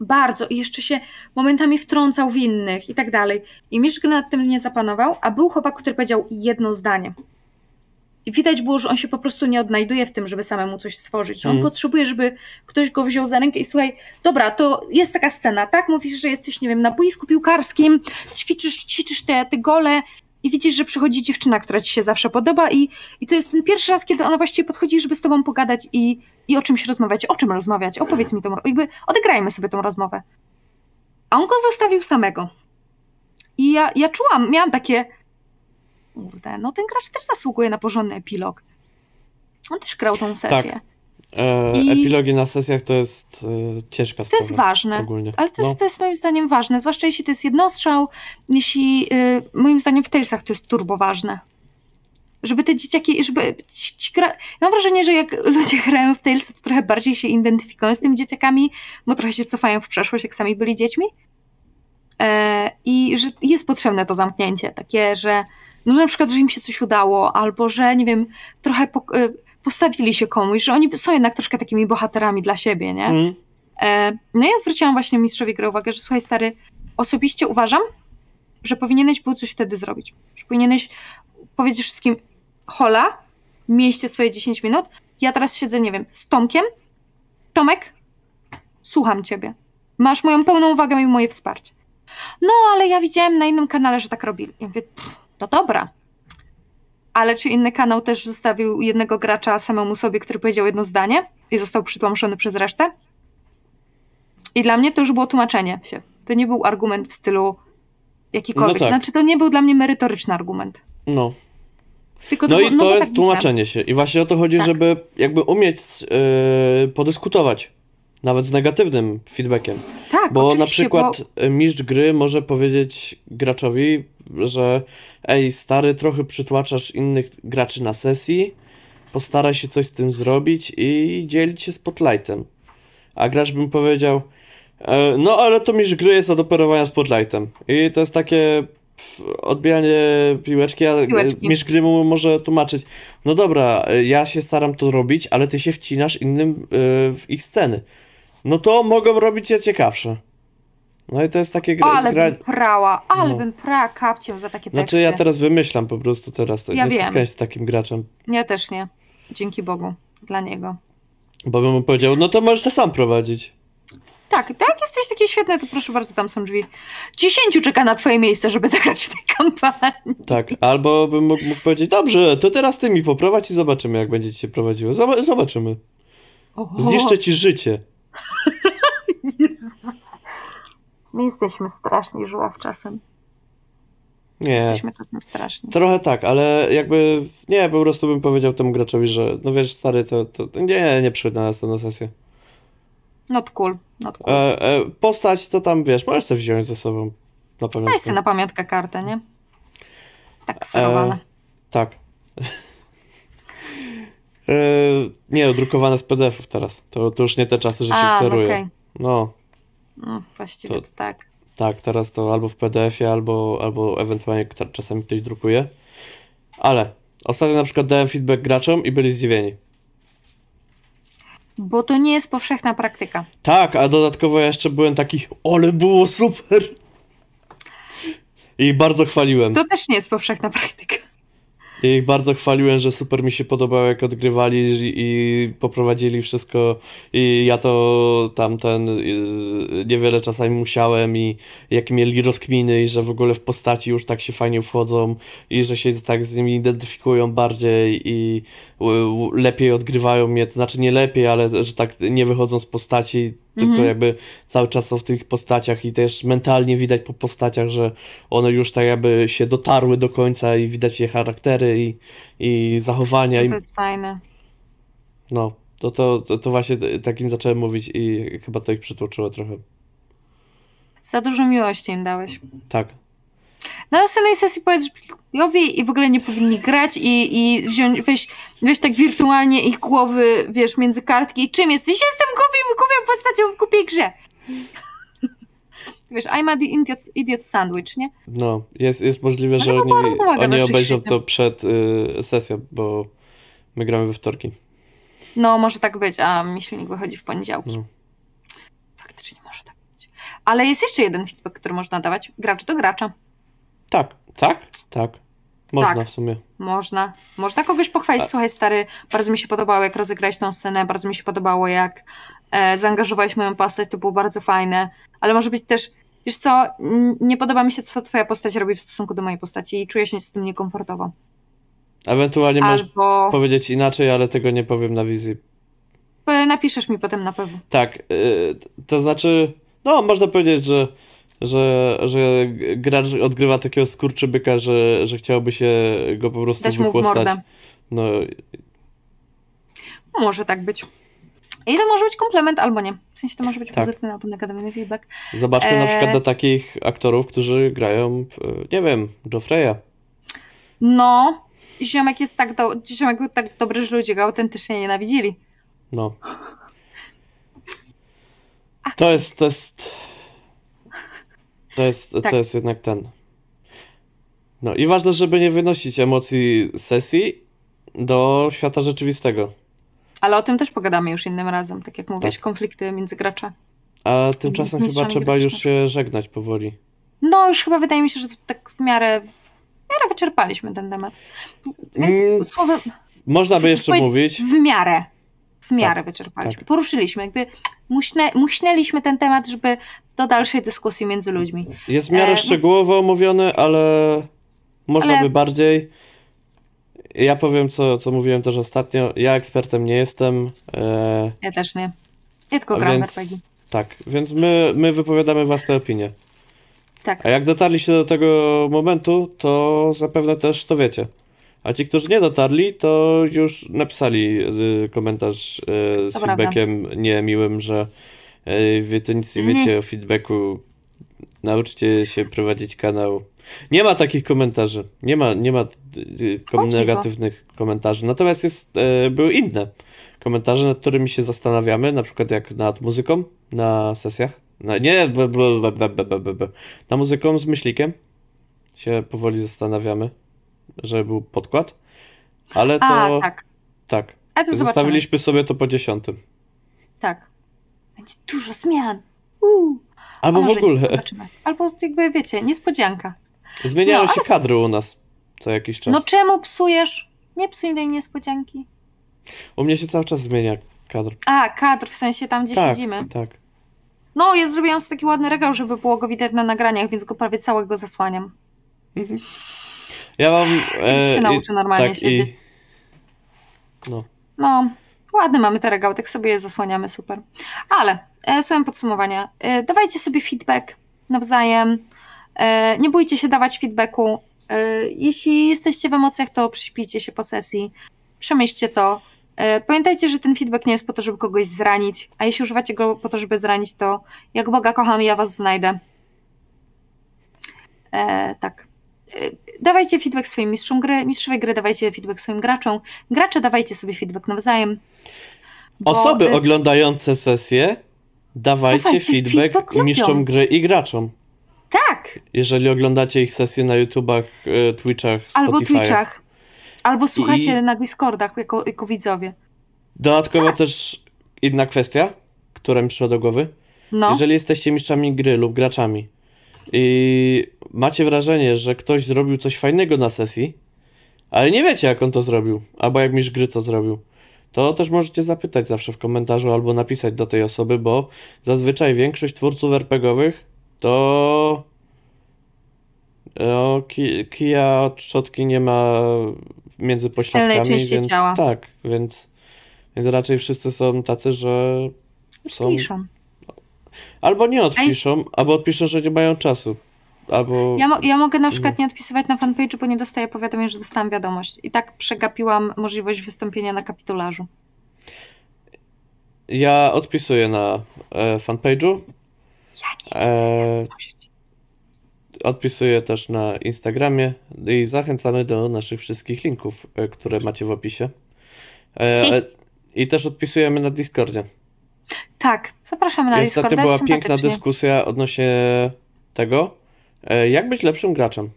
Bardzo. I jeszcze się momentami wtrącał w innych i tak dalej. I gry nad tym nie zapanował, a był chłopak, który powiedział jedno zdanie. I widać było, że on się po prostu nie odnajduje w tym, żeby samemu coś stworzyć. Że on Mhm. potrzebuje, żeby ktoś go wziął za rękę i słuchaj, dobra, to jest taka scena, tak? Mówisz, że jesteś, nie wiem, na boisku piłkarskim, ćwiczysz, ćwiczysz te, te gole i widzisz, że przychodzi dziewczyna, która ci się zawsze podoba i, i to jest ten pierwszy raz, kiedy ona właściwie podchodzi, żeby z tobą pogadać i, i o czymś rozmawiać. O czym rozmawiać? Opowiedz mi tą, jakby odegrajmy sobie tą rozmowę. A on go zostawił samego. I ja, ja czułam, miałam takie kurde, no ten gracz też zasługuje na porządny epilog. On też grał tą sesję. E, I- Epilogi na sesjach to jest e, ciężka To sprawa. jest ważne. Ogólnie. Ale to jest, No. to jest moim zdaniem ważne, zwłaszcza jeśli to jest jednostrzał, jeśli y, moim zdaniem w Talesach to jest turbo ważne. Żeby te dzieciaki, żeby ci, ci gra... Ja mam wrażenie, że jak [LAUGHS] ludzie grają w Talesy, to trochę bardziej się identyfikują z tymi dzieciakami, bo trochę się cofają w przeszłość, jak sami byli dziećmi. E, I że jest potrzebne to zamknięcie, takie, że no, że na przykład, że im się coś udało, albo że, nie wiem, trochę po, y, postawili się komuś, że oni są jednak troszkę takimi bohaterami dla siebie, nie? Mm. E, No ja zwróciłam właśnie mistrzowi gry uwagę, że słuchaj stary, osobiście uważam, że powinieneś był coś wtedy zrobić. Że powinieneś powiedzieć wszystkim, hola, mieście swoje 10 minut, ja teraz siedzę, nie wiem, z Tomkiem, Tomek, słucham ciebie. Masz moją pełną uwagę i moje wsparcie. No, ale ja widziałem na innym kanale, że tak robili. Ja mówię, "Pff, no dobra. Ale czy inny kanał też zostawił jednego gracza samemu sobie, który powiedział jedno zdanie i został przytłamszony przez resztę? I dla mnie to już było tłumaczenie się. To nie był argument w stylu jakikolwiek. No tak. Znaczy, to nie był dla mnie merytoryczny argument. No. Tylko No to, i było- to jest tak widziałem. tłumaczenie się. I właśnie o to chodzi, Tak. żeby jakby umieć yy, podyskutować. Nawet z negatywnym feedbackiem. Tak, Bo na przykład Bo... y, mistrz gry może powiedzieć graczowi, że ej, stary, trochę przytłaczasz innych graczy na sesji, postaraj się coś z tym zrobić i dzielić się spotlightem. A gracz bym powiedział, e, no ale to mistrz gry jest od operowania spotlightem. I to jest takie odbijanie piłeczki, a Piłeczki. mistrz gry mu może tłumaczyć, no dobra, ja się staram to robić, ale ty się wcinasz innym e, w ich sceny. No to mogą robić je ciekawsze. No i to jest takie gra... Ale gra... bym prała, ale No. bym prała kapciem za takie teksty. Znaczy ja teraz wymyślam po prostu teraz. Ja nie wiem. spotkałem się z takim graczem. Ja też nie. Dzięki Bogu. Dla niego. Bo bym mu powiedział, no to możesz to sam prowadzić. Tak, tak, jesteś taki świetny, to proszę bardzo, tam są drzwi. Dziesięciu czeka na twoje miejsce, żeby zagrać w tej kampanii. Tak, albo bym mógł, mógł powiedzieć, dobrze, to teraz ty mi poprowadź i zobaczymy, jak będzie ci się prowadziło. Zob- zobaczymy. O, Zniszczę ci życie. [LAUGHS] My jesteśmy straszni, żuław czasem. Nie. Jesteśmy czasem straszni. Trochę tak, ale jakby nie, po prostu bym powiedział temu graczowi, że no wiesz, stary, to, to nie, nie przychodź na następną sesję. Not cool, not cool. E, e, postać to tam, wiesz, możesz to wziąć ze sobą na pamiątkę. na pamiątkę kartę, nie? Tak serowane. Tak. E, nie, drukowane z PDF-ów teraz. To, to już nie te czasy, że się A, no kseruje. okej. No, No, właściwie To- to tak. tak, teraz to albo w PDF-ie, albo, albo ewentualnie czasami ktoś drukuje. Ale ostatnio na przykład dałem feedback graczom i byli zdziwieni. Bo to nie jest powszechna praktyka. Tak, a dodatkowo ja jeszcze byłem taki, ale było super! I bardzo chwaliłem. To też nie jest powszechna praktyka. I ich bardzo chwaliłem, że super mi się podobało, jak odgrywali i, poprowadzili wszystko. I ja to tamten y, niewiele czasami musiałem i jak mieli rozkminy i że w ogóle w postaci już tak się fajnie wchodzą i że się tak z nimi identyfikują bardziej i lepiej odgrywają mnie, to znaczy nie lepiej, ale że tak nie wychodzą z postaci, tylko Mhm. jakby cały czas są w tych postaciach i też mentalnie widać po postaciach, że one już tak jakby się dotarły do końca i widać je charaktery i, i zachowania i To jest fajne. no, to, to, to, to właśnie takim zacząłem mówić i chyba to ich przytłoczyło trochę. Za dużo miłości im dałeś. Tak. Na następnej sesji powiedz Jowi i w ogóle nie powinni grać i, i wziąć, weź, weź tak wirtualnie ich głowy, wiesz, między kartki i czym jesteś? Jestem głupim, głupią postacią w głupiej grze. [LAUGHS] wiesz, I'm a the idiot, idiot sandwich, nie? No, jest, jest możliwe, Ale że oni, oni obejrzą to przed y, sesją, bo my gramy we wtorki. No, może tak być, a mi silnik wychodzi w poniedziałki. No. Faktycznie może tak być. Ale jest jeszcze jeden feedback, który można dawać. Gracz do gracza. Tak, tak, tak. Można Tak. w sumie. Można. Można kogoś pochwalić. A- Słuchaj, stary, bardzo mi się podobało, jak rozegrałeś tą scenę, bardzo mi się podobało, jak e, zaangażowałeś moją postać, to było bardzo fajne. Ale może być też, wiesz co, nie podoba mi się, co twoja postać robi w stosunku do mojej postaci i czuję się z tym niekomfortowo. Ewentualnie możesz Albo powiedzieć inaczej, ale tego nie powiem na wizji. napiszesz mi potem na pewno. Tak, y, to znaczy, no można powiedzieć, że, że, że gracz odgrywa takiego skurczybyka, że, że chciałby się go po prostu Dać wypłostać. mordę. No, Może tak być. I to może być komplement albo nie. W sensie to może być Tak. pozytywny albo negatywny feedback. zobaczmy na E. przykład do takich aktorów, którzy grają, nie wiem, Joffreya. No, ziomek jest tak, do... ziomek był tak dobry, że ludzie go autentycznie nienawidzili. No. To jest, to jest, to jest, Tak. to jest jednak ten. No i ważne, żeby nie wynosić emocji sesji do świata rzeczywistego. Ale o tym też pogadamy już innym razem, tak jak mówisz, Tak. konflikty między graczami. A tymczasem chyba trzeba już się żegnać powoli. No, już chyba wydaje mi się, że tak w miarę, w miarę wyczerpaliśmy ten temat. Więc Mm, słowem, Można by jeszcze mówić. w miarę, w miarę wyczerpaliśmy. tak. Poruszyliśmy, jakby muśnę, muśnęliśmy ten temat, żeby do dalszej dyskusji między ludźmi. Jest w miarę E, szczegółowo omówiony, ale można Ale- by bardziej. Ja powiem, co, co mówiłem też ostatnio. Ja ekspertem nie jestem. E, Ja też nie. Ja tylko gram więc, RPG. tak, więc my, my wypowiadamy własne opinie. Tak. A jak dotarliście do tego momentu, to zapewne też to wiecie. A ci, którzy nie dotarli, to już napisali y, komentarz y, z to feedbackiem prawda. niemiłym, że y, wy to nic nie wiecie mhm. o feedbacku. Nauczcie się prowadzić kanał. Nie ma takich komentarzy. Nie ma, nie ma kom negatywnych komentarzy. Natomiast jest, były inne komentarze, nad którymi się zastanawiamy, na przykład jak nad muzyką na sesjach. Na, nie, b, b, b, b, b, b, b. na muzyką z myślikiem się powoli zastanawiamy żeby był podkład. Ale to A, tak. tak. Ale to zobaczymy. Zostawiliśmy sobie to po dziesiątym. Tak. Będzie dużo zmian. Uuu. Albo w ogóle. Zobaczymy. Albo jakby wiecie, niespodzianka. Zmieniają No, się ale- kadry u nas co jakiś czas. No czemu psujesz? Nie psuj tej niespodzianki. U mnie się cały czas zmienia kadr. A, kadr, w sensie tam, gdzie tak, siedzimy. tak. No, ja zrobiłam sobie taki ładny regał, żeby było go widać na nagraniach, więc go prawie całego zasłaniam. Ja mam... Już się nauczę normalnie tak, siedzieć. I, no, No, ładny mamy te regały, tak sobie je zasłaniamy, super. Ale, e, słowem podsumowania, e, dawajcie sobie feedback nawzajem, e, nie bójcie się dawać feedbacku. E, jeśli jesteście w emocjach, to przyśpijcie się po sesji, przemyślcie to. E, pamiętajcie, że ten feedback nie jest po to, żeby kogoś zranić, a jeśli używacie go po to, żeby zranić, to jak Boga kocham, ja was znajdę. E, tak. E, Dawajcie feedback swoim mistrzom gry, mistrzowie gry dawajcie feedback swoim graczom, gracze dawajcie sobie feedback nawzajem. bo, Osoby e, oglądające sesję, dawajcie, Dawajcie feedback, feedback mistrzom gry i graczom. Tak, Jeżeli oglądacie ich sesje na YouTubach, e, Twitchach, albo Spotify'ach. Twitchach, albo słuchacie I- na Discordach jako, jako widzowie. Dodatkowo Tak. też inna kwestia, która mi przyszła do głowy. No, Jeżeli jesteście mistrzami gry lub graczami i macie wrażenie, że ktoś zrobił coś fajnego na sesji, ale nie wiecie, jak on to zrobił, albo jak mistrz gry to zrobił, to też możecie zapytać zawsze w komentarzu albo napisać do tej osoby, bo zazwyczaj większość twórców RPGowych to no, ki, kija od szczotki nie ma między pośladkami, więc ciała. tak, więc, więc raczej wszyscy są tacy, że są piszą. Albo nie odpiszą, albo odpiszą, że nie mają czasu. Albo. Ja, mo- ja mogę na przykład nie odpisywać na fanpage'u, bo nie dostaję powiadomień, że dostałam wiadomość. I tak przegapiłam możliwość wystąpienia na kapitularzu. Ja odpisuję na e, fanpage'u. E, odpisuję też na Instagramie i zachęcamy do naszych wszystkich linków, e, które macie w opisie. E, Si. e, I też odpisujemy na Discordzie. Tak, zapraszamy na ostatnio Discorda, była jest piękna dyskusja odnośnie tego, jak być lepszym graczem.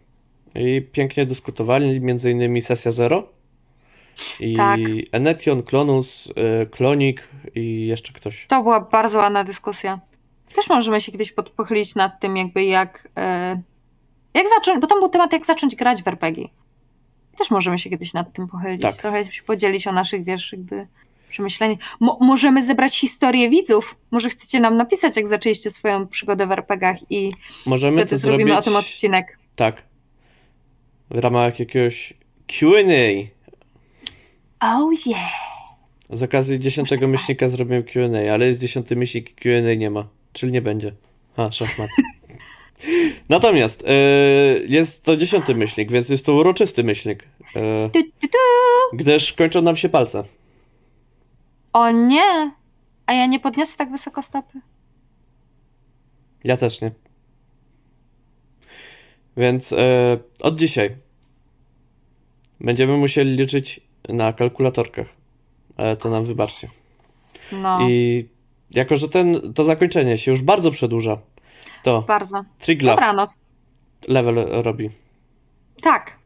I pięknie dyskutowali, między innymi Sesja Zero i Tak. Enetion, Klonus, e, Klonik i jeszcze ktoś. To była bardzo ładna dyskusja. Też możemy się kiedyś pod- pochylić nad tym, jakby jak. E, jak zacząć, bo tam był temat, jak zacząć grać w RPG. Też możemy się kiedyś nad tym pochylić. Tak. Trochę się podzielić o naszych, wiesz, jakby przemyśleniach. Mo- możemy zebrać historię widzów. Może chcecie nam napisać, jak zaczęliście swoją przygodę w RPGach i Możemy wtedy to zrobimy zrobić o tym odcinek. tak. W ramach jakiegoś Q&A. Oh yeah! Z okazji dziesiątego myślnika zrobimy Q&A, ale jest dziesiąty myślnik Q&A nie ma, czyli nie będzie. A, szachmat. [LAUGHS] Natomiast e, jest to dziesiąty myślnik, więc jest to uroczysty myślnik. E, tu, tu. gdyż kończą nam się palce. O nie! A ja nie podniosę tak wysoko stopy. Ja też nie. Więc e, od dzisiaj będziemy musieli liczyć na kalkulatorkach. Ale to nam wybaczcie. No, I jako, że ten, to zakończenie się już bardzo przedłuża, to bardzo. Dobranoc. level robi. Tak.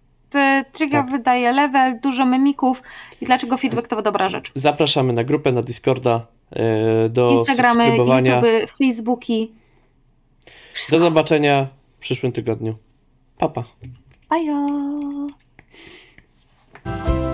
Tryga tak. wydaje level, dużo mimików i dlaczego feedback to dobra rzecz. Zapraszamy na grupę, na Discorda, e, do Instagramy, subskrybowania. YouTube, Facebooki. Wszystko. Do zobaczenia w przyszłym tygodniu. Papa. Pa. pa.